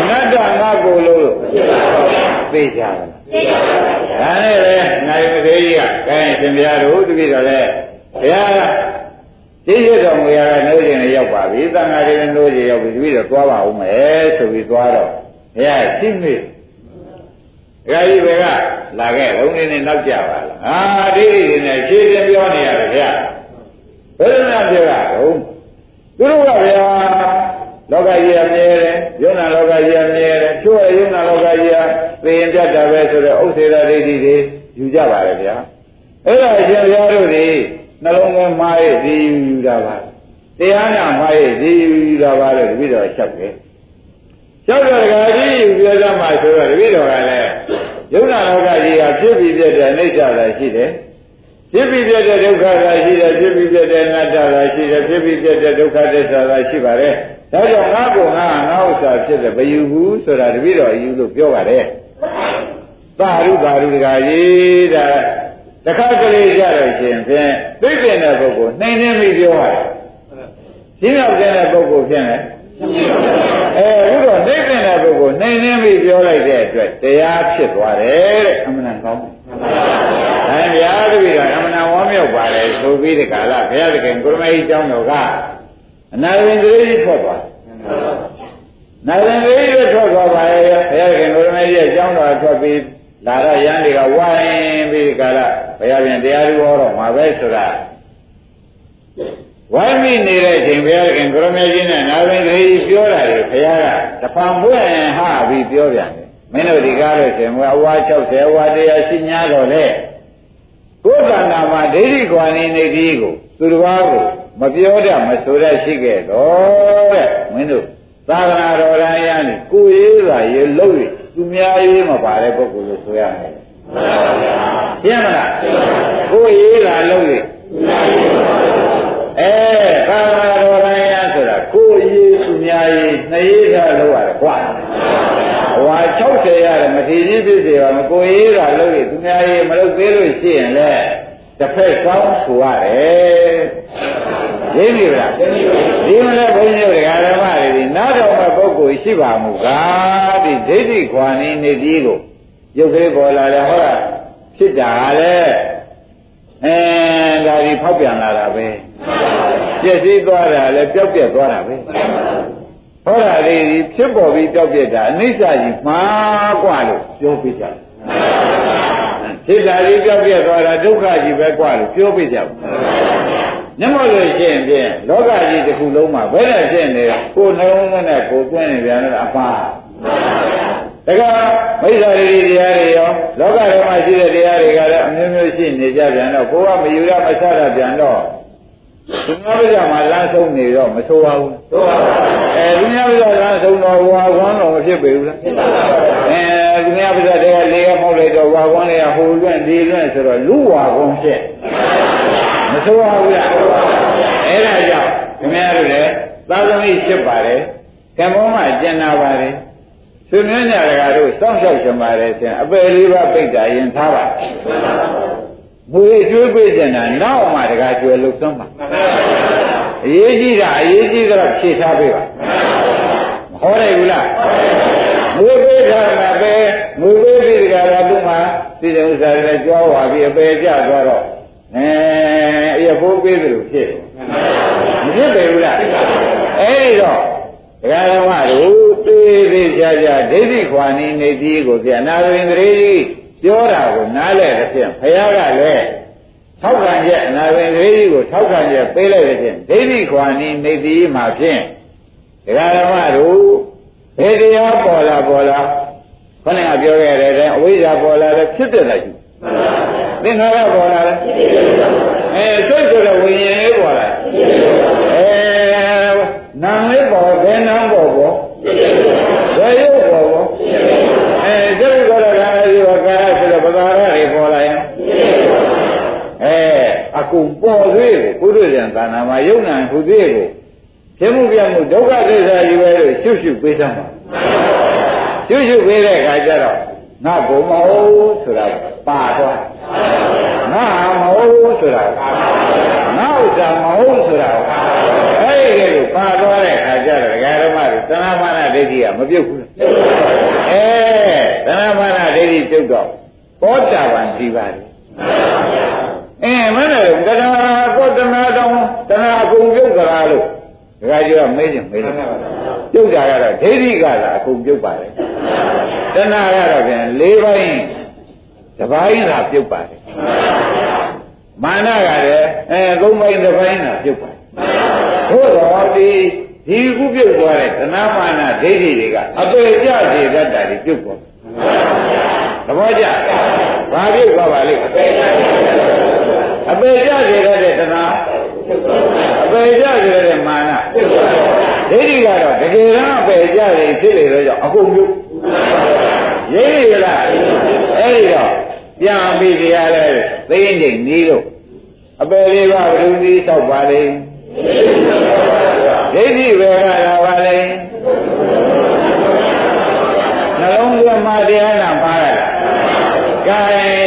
အနတ္တငါ့ကိုလုံးလို့သိကြတယ်ဒါနဲ့ပဲနိုင်မသေးကြီးကအဲရှင်ဘုရားတို့တပည့်တော်လဲဘုရား သိရတော်မူရတဲ့နှိုးခြင်းလည်းရောက်ပါပြီသံဃာတွေလည်းနှိုးခြင်းရောက်ပြီတပည့်တော်သွားပါဦးမယ်ဆိုပြီးသွားတော့ဘုရားရှိမိဒကာကြီးဘယ်ကလာခဲ့ဘုံနေနဲ့နောက်ကြပါလားအာဒီဒီနဲ့ရှင်းရှင်းပြောနေရတယ်ဗျာဘယ်လိုများပြောရအောင်သူတို့ကဗျာလောကကြီးအမြဲတယ်ယုံနာလောကကြီးအမြဲတယ်ချို့ရယုံနာလောကကြီးကသိရင်ပြတ်တာပဲဆိုတော့ဥစ္စေရာဒိဋ္ဌိတွေယူကြပါလေဗျာအဲ့ဒါအရှင်ဘုရားတို့ဒီ နှလုံးသွင်းမှားရဲ့ဒီယူတာပါတရားနာမှားရဲ့ဒီယူတာပါလို့တပည့်တော်ချက်ပဲချက်တော့ဒကာကြီးယူပြောကြမှာဆိုတော့တပည့်တော်ကလည်းယုံနာလောကကြီးကဖြစ်ပြီးပြတဲ့အိဋ္ဌာလည်းရှိတယ်ဖြစ်ပြီးပြတဲ့ဒုက္ခသာရှိတယ်ဖြစ်ပြီးပြတဲ့အနတ္တသာရှိတယ်ဖြစ်ပြီးပြတဲ့ဒုက္ခသစ္စာသာရှိပါတယ်ဒါကြောင့်ငါ့ကိုငါငါဥစ္စာဖြစ်တယ်မယူဘူးဆိုတာတပည့်တော်ယူလို့ပြောပါတယ်သာရုသာရုတကကြီးဒါ တခါကလေးကြတော့ရှင်ဖြင့်သိပင်တဲ့ပုဂ္ဂိုလ်နှိမ်နှင်းပြီးပြောရတယ်ရှင်းရောက်တဲ့ပုဂ္ဂိုလ်ဖြင့်လည်းအဲအခုတော့သိပင်တဲ့ပုဂ္ဂိုလ်နှိမ်နှင်းပြီးပြောလိုက်တဲ့အတွက်တရားဖြစ်သွားတယ်တဲ့အမှန်ကောင်းတယ်အဲဘုရားသခင်ကအမှန်ဝမ်းမြောက်ပါလေဆိုပြီးဒီကလာဘုရားသခင်ကိုရမကြီးကျောင်းတော်ကအနာရင်ကလေးကြီးထွက်သွားနာရင်ကလေးကြီးထွက်သွားပါရဲ့ဘုရားသခင်ကိုရမကြီးရဲ့ကျောင်းတော်ထွက်ပြီး လာတော့ရန်တွေကဝိုင်းပြီးကြလားဘုရားပြန်တရားဓုဟောတော့မှာပဲဆိုတာဝိုင်းမိနေတဲ့အချိန်ဘုရားခင်ကိုရမေကြီးနဲ့နာဝင်ကလေးပြောတာလေဘုရားကတဖန်ပွင့်ဟပြီးပြောပြန်တယ်မင်းတို့ဒီကားလို့ရှင်ဘုရားအဝါ60အဝါတရားရှိ냐တော့လေကိုယ်တဏ္ဍာမှာဒိဋ္ဌိကွာနေနေဒီကိုသူတစ်ပါးကိုမပြောတတ်မဆိုတတ်ရှိခဲ့တော့တဲ့မင်းတို့သာသနာတော်ရန်ရနေကိုရေးပါရေလို့ရ သူများရေးမပါတဲ့ပုဂ္ဂိုလ်လို့ဆိုရမယ်မှန်ပါဗျာရှင်းမလားကိုရေးတာလို့ရအဲသာသနာတော်ရန်ရဆိုတာကိုရေးသူများရေးနှစ်ရေးတာလို့ရတယ်ကွာဟွာ60ရတယ်မထီချင်းဖြစ်စေပါမကိုရေးတာလို့ရသူများရေးမလုပ်သေးလို့ရှိရင်လည်းတစ်ဖက်ကောင်းဆိုရတယ် ရင်းပြီလားဒီမလဲဘုန်းကြီးတို့ဓမ္မတွေဒီနားတော်မဲ့ပုဂ္ဂိုလ်ရှိပါမူကားဒီဒိဋ္ဌိခွာနေနေပြီးကိုရုပ်သေးပေါ်လာတယ်ဟုတ်လားဖြစ်တာလေအဲဒါဒီဖောက်ပြန်လာတာပဲပြည့်စည်သွားတာလည်းပျောက်ပြက်သွားတာပဲဟောတာလေးဖြစ်ပေါ်ပြီးပျောက်ပြက်တာအနိစ္စကြီးမှားกว่าလို့ပြောပြကြတယ်ဖြစ်တာကြီးပျောက်ပြက်သွားတာဒုက္ခကြီးပဲกว่าလို့ပြောပြကြတ ယ်ညမလို့ရှိရင်ဖြင့်လောကကြီးတစ်ခုလုံးမှာဘယ်နဲ့ဖြစ်နေတာကိုယ်နှလုံးသွင်းနဲ့ကိုယ်သွင်းနေပြန်တော့အပါတကမိစ္ဆာရိတရားတွေရောလောကထဲမှာရှိတဲ့တရားတွေကလည်းအမျိုးမျိုးရှိနေကြပြန်တော့ကိုယ်ကမယူရမဆရပြန်တော့သူများပြမှာလမ်းဆုံးနေတော့မဆိုးပါဘူးဆိုပါဘူးအဲသူများပြလမ်းဆုံးတော့ဝါကွမ်းတော့မဖြစ်ပေဘူးလားဖြစ်ပါဘူးအဲသူများပြတဲ့လေကမောက်လိုက်တော့ဝါကွမ်းလေးကဟိုလွင့်ဒီလွင့်ဆိုတော့လူဝါကွမ်းဖြစ်မဆိုးပါဘူး လားအဲ့ဒါကြောင့်ခင်ဗျားတို့လည်းသာသမီဖြစ်ပါတယ်ကံပေါ်မှာကျင်နာပါတယ်သူမျိုးညာတကာတို့စောင့်ရှောက်ကြပါတယ်ဆင်အပယ်လေးပါပိတ်တာရင်ထားပါဘုရားကျွေးပေးကြတာနောက်မှတကာကျွယ်လို့သုံးပါအရေးကြီးတာအရေးကြီးတော့ဖြေထားပေးပါမဟောရဘူးလားမငွေပေးထားတာပဲငွေပေးပြီးကြတာသူမှသိတဲ့ဥစ္စာတွေကြွားဝါပြီးအပေကျသွားတော့ အဲအရဖိုးပေးတယ်လို့ဖြစ်မဖြစ်ပေဘူးလားအဲဒီတော့ဒကာဓမ္မတို့သေးသေးချာချာဒိဋ္ဌိခွာနေနေကြီးကိုပြနာရင်းတရေကြီးပြောတာကိုနားလဲတဲ့ဖြင့်ဘုရားကလည်းထောက်ခံချက်အနာဝင်ကလေးကြီးကိုထောက်ခံချက်ပေးလိုက်တဲ့ဖြင့်ဒိဋ္ဌိခွာနေနေသည်မှာဖြင့်ဒကာဓမ္မတို့ဘယ်တရားပေါ်လာပေါ်လာခဏကပြောခဲ့တဲ့အဝိဇ္ဇာပေါ်လာတယ်ဖြစ်တဲ့လိုက်ရှိ သင်္ခါရပေါ်လာတယ်အဲစိတ်ဆိုတဲ့ဝိညာဉ်လေးပေါ်လာအဲနာမ်လေးပေါ်ဘယ်နာမ်ပေါ်ပေါ်ဘယ်ရုပ်ပေါ်ပေါ်အဲစိတ်ဆိုတဲ့ခန္ဓာကြီးပေါ်ကာယဆိုတဲ့ပဒါရတွေပေါ်လာရင်အဲအကုန်ပေါ်သေးကိုပုရိသံသာနာမှာယုံနာခုသေးကိုဖြစ်မှုပြမှုဒုက္ခသစ္စာကြီးပဲလို့ရှုရှုပေးသမှာရှုရှုပေးတဲ့အခါကျတော့ငါဘုံမဟုတ်ဆိုတာပါသွား ငါမဟုတ်ဆိုတာငါဥစ္စာမဟုတ်ဆိုတာအဲ့ဒီလိုပါသွားတဲ့အခါကျတော့ဒကာဓမ္မတွေသနာမာနဒိဋ္ဌိကမပြုတ်ဘူးအဲသနာမာနဒိဋ္ဌိပြုတ်တော့ပောတာပန်ရှိပါတယ်အင်းမနဲ့တဏှာကောတဏှာတောင်းတဏှာအကုန်ပြုတ်ကြလားလို့ဒကာကြီးကမေးချင်မေးတယ်ပြုတ်ကြရတော့ဒိဋ္ဌိကသာအကုန်ပြုတ်ပါတယ်တဏှာကတော့ပြန်၄ပိုင်း တပိုင်းသာပြုတ်ပါတယ်မာနကလည်းအဲသုံးပိုင်းတစ်ပိုင်းသာပြုတ်ပါတယ်ဘုရားဒီဒီခုပြုတ်သွားတဲ့သနာမာနဒိဋ္ဌိတွေကအပေကြစေတတ်တာတွေပြုတ်သွားသဘောကျဘာပြုတ်သွားပါလိမ့်အပေကြအပေကြစေတတ်တဲ့သနာအပေကြစေတဲ့မာနဒိဋ္ဌိကတော့တကယ်တော့အပေကြစေဖြစ်လေတော့ကြောင့်အကုန်ပြုတ်ရိပ်ရလားအဲ့ဒီတော့ ပြန်ပြီးတရားလဲသိရင်ချိန်နီးလို့အပေလေးပါဘယ်သူဒီလျှောက်ပါလိမ့်ဒိဋ္ဌိပဲကလာပါလိမ့်နှလုံးသွင်းမှတရားနာပါရတာကဲ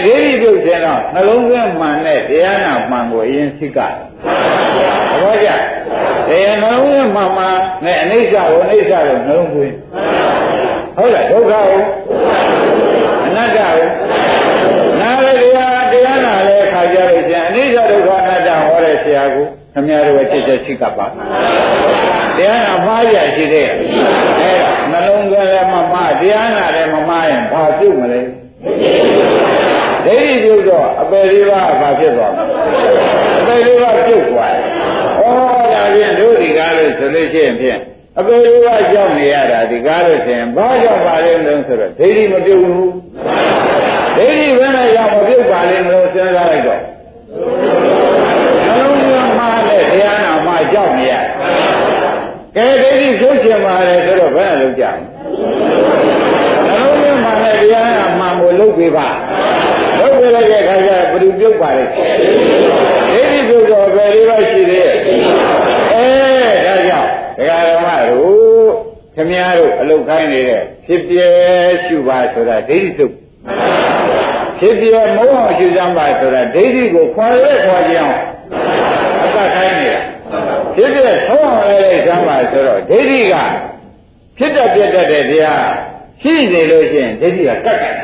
ဒိဋ္ဌိပြုတ်ခြင်းတော့နှလုံးသွင်းမှန်တဲ့တရားနာမှန်ကိုအရင်သိကသဘောကျတရားနှလုံးသွင်းမှန်မှနဲ့အနိစ္စကိုအနိစ္စကိုနှလုံးသွင်းဟုတ်လားဒုက္ခကိုအနတ္တကိုနာရတရားတရားနာလဲခါကြလို့ချင်းအ နိစ္စဒုက္ခအနတ္တဟောတဲ့ဆရာကိုခမည်းတော်ချက်ချက်ရှိကပ်ပါတရားနာမှားရရှိတဲ့အဲဒါနှလုံးသွင်းလည်းမမှားတရားနာလည်းမမှားရင်ဘာပြုတ်မလဲဒိဋ္ဌိပြုတ်တော့အပယ်လေးပါးဘာဖြစ်သွားမလဲအပယ်လေးပါးပြုတ်သွားတယ်ဩဒါဖြင့်တို့ဒီကားလို့ဆိုလို့ရှိရင်ဖြင့်အပယ်လေးပါးကြောက်နေရတာဒီကားလို့ဆိုရင်ဘာကြောင့်ပါလဲလို့ဆိုတော့ဒိဋ္ဌိမပြုတ်ဘူးဒိဋ္ဌိဘယ်နဲ့ရောက်မပြုတ်ပါလဲလို့စဉ်းစားလိုက်တော့နှလုံးသွင်းမှားတဲ့တရားနာမှာ ကြောက်နေရကဲဒိဋ္ဌိဖြုတ်ချင်ပါလေဆိုတော့ဘယ်နဲ့လုပ်ကြမလဲနှလုံးသွင်းမှားတဲ့တရားနာမှန်ကိုလုပ်ပေးပါလုပ်ပေးလိုက်တဲ့အခါကျဘယ်သူပြုတ်ပါလဲဒိဋ္ဌိပြုတ်တော့ဘယ်လေးပါရှိသေးရဲ့အဲဒါကြောင့်ဒကာဓမ္မတို့ခမည်းတော်အလုတ်ခိုင်းနေတဲ့ဖြစ်ပြဲရှုပါဆိုတာဒိဋ္ဌိသုတ်ဖြစ်ပြဲမုန်းအောင်ရှုစမ်းပါဆိုတာဒိဋ္ဌိကိုခွာရဲခွာကြအောင်အကခိုင်း နေတာဖြစ်ပြဲဆုံးအောင်လဲလိုက်စမ်းပါဆိုတော့ဒိဋ္ဌိကဖြစ်တတ်ပြတ်တတ်တဲ့တရားရှိနေလို့ရှိရင်ဒိဋ္ဌိကကတ်တယ်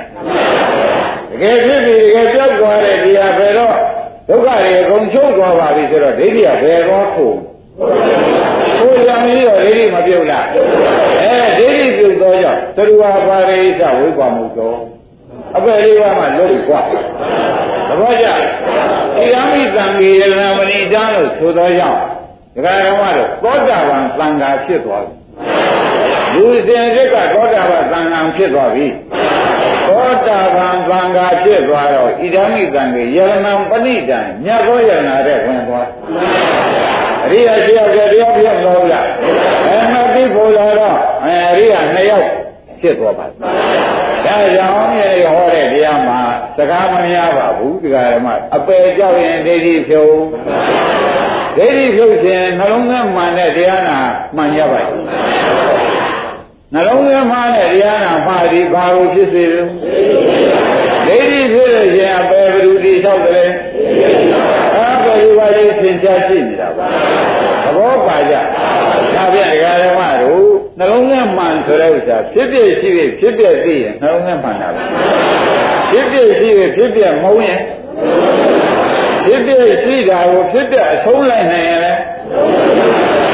တကယ်ဖြစ်ပြီးတကယ်ပြောက်သွားတဲ့တရားဘယ်တော့ဒုက္ခတွေအကုန်ချုပ်သွားပါပြီဆိုတော့ဒိဋ္ဌိကဘယ်တော့ခုကိုယ်ကြောင့်ပြီးတော့ဒိဋ္ဌိမပြုတ်လားအဲဒိဋ္ဌိပြုတ်သောကြောင့်သရဝပါရိသဝိပါမှုသောအပယ်လေးပါးမှလွတ်ကွာသဘောကျဣရမိသံဃေရဏမဏိတန်းလို့ဆိုသောကြောင့် ဒကာတော်မတို့သောတာပန်သံဃာဖြစ်သွားပြီလူစင်စစ်ကသောတာပန်သံဃာဖြစ်သွားပြီသောတာပန်သံဃာဖြစ်သွားတော့ဣဒာမိသံဃေယရဏံပဏိတံမြတ်သောယရဏတဲ့ဝင်သွားအရိယာရှိရောက်တဲ့တရားပြတ်လို့လားအဲမသိဖို့လာတော့အဲအရိယာနှစ်ယောက် ဖြစ်သွားပါဒါကြောင့်မြေဟောတဲ့တရားမှာစကားမများပါဘူးဒီကရမအပယ်ကြောက်ရင်ဒိဋ္ဌိဖြုံဒိဋ္ဌိဖြုတ်ခြင်းနှလုံးသွင်းမှန်တဲ့တရားနာမှန်ရပါ့နှလုံးသွင်းမှန်တဲ့တရားနာမှာဒီဘာလို့ဖြစ်စေလဲဒိဋ္ဌိဖြစ်လို့ရှင်အပယ်ဘယ်သူတိလျှောက်တယ်အပယ်ဒီပါလေးသင်ကြားရှိနေတာပါသဘောပါကြဒါပြန်ဒကာရမတို့ နှလုံးသားမှန်ဆိုတဲ့ဥစ္စာဖြစ်ဖြစ်ရှိဖြစ်ဖြစ်ပြသိရင်နှလုံးသားမှန်တာပဲဖြစ်ဖြစ်ရှိဖြစ်ဖြစ်ပြမဟုတ်ရင်ဖြစ်ပြရှိတာကိုဖြစ်ပြအဆုံးလိုက်နိုင်ရင်လည်း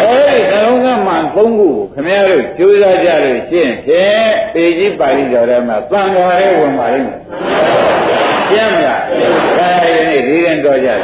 အဲဒီနှလုံးသားမှန်သုံးခုကိုခင်ဗျားတို့ကြိုးစားကြလို့ရှင်းဖြင့်ပေကြီးပါဠိတော်ထဲမှာသံဃာရဲဝင်ပါလိမ့်မယ်ရှင်းမလားဒါရီနေ့ဒီရင်တော်ကြတယ်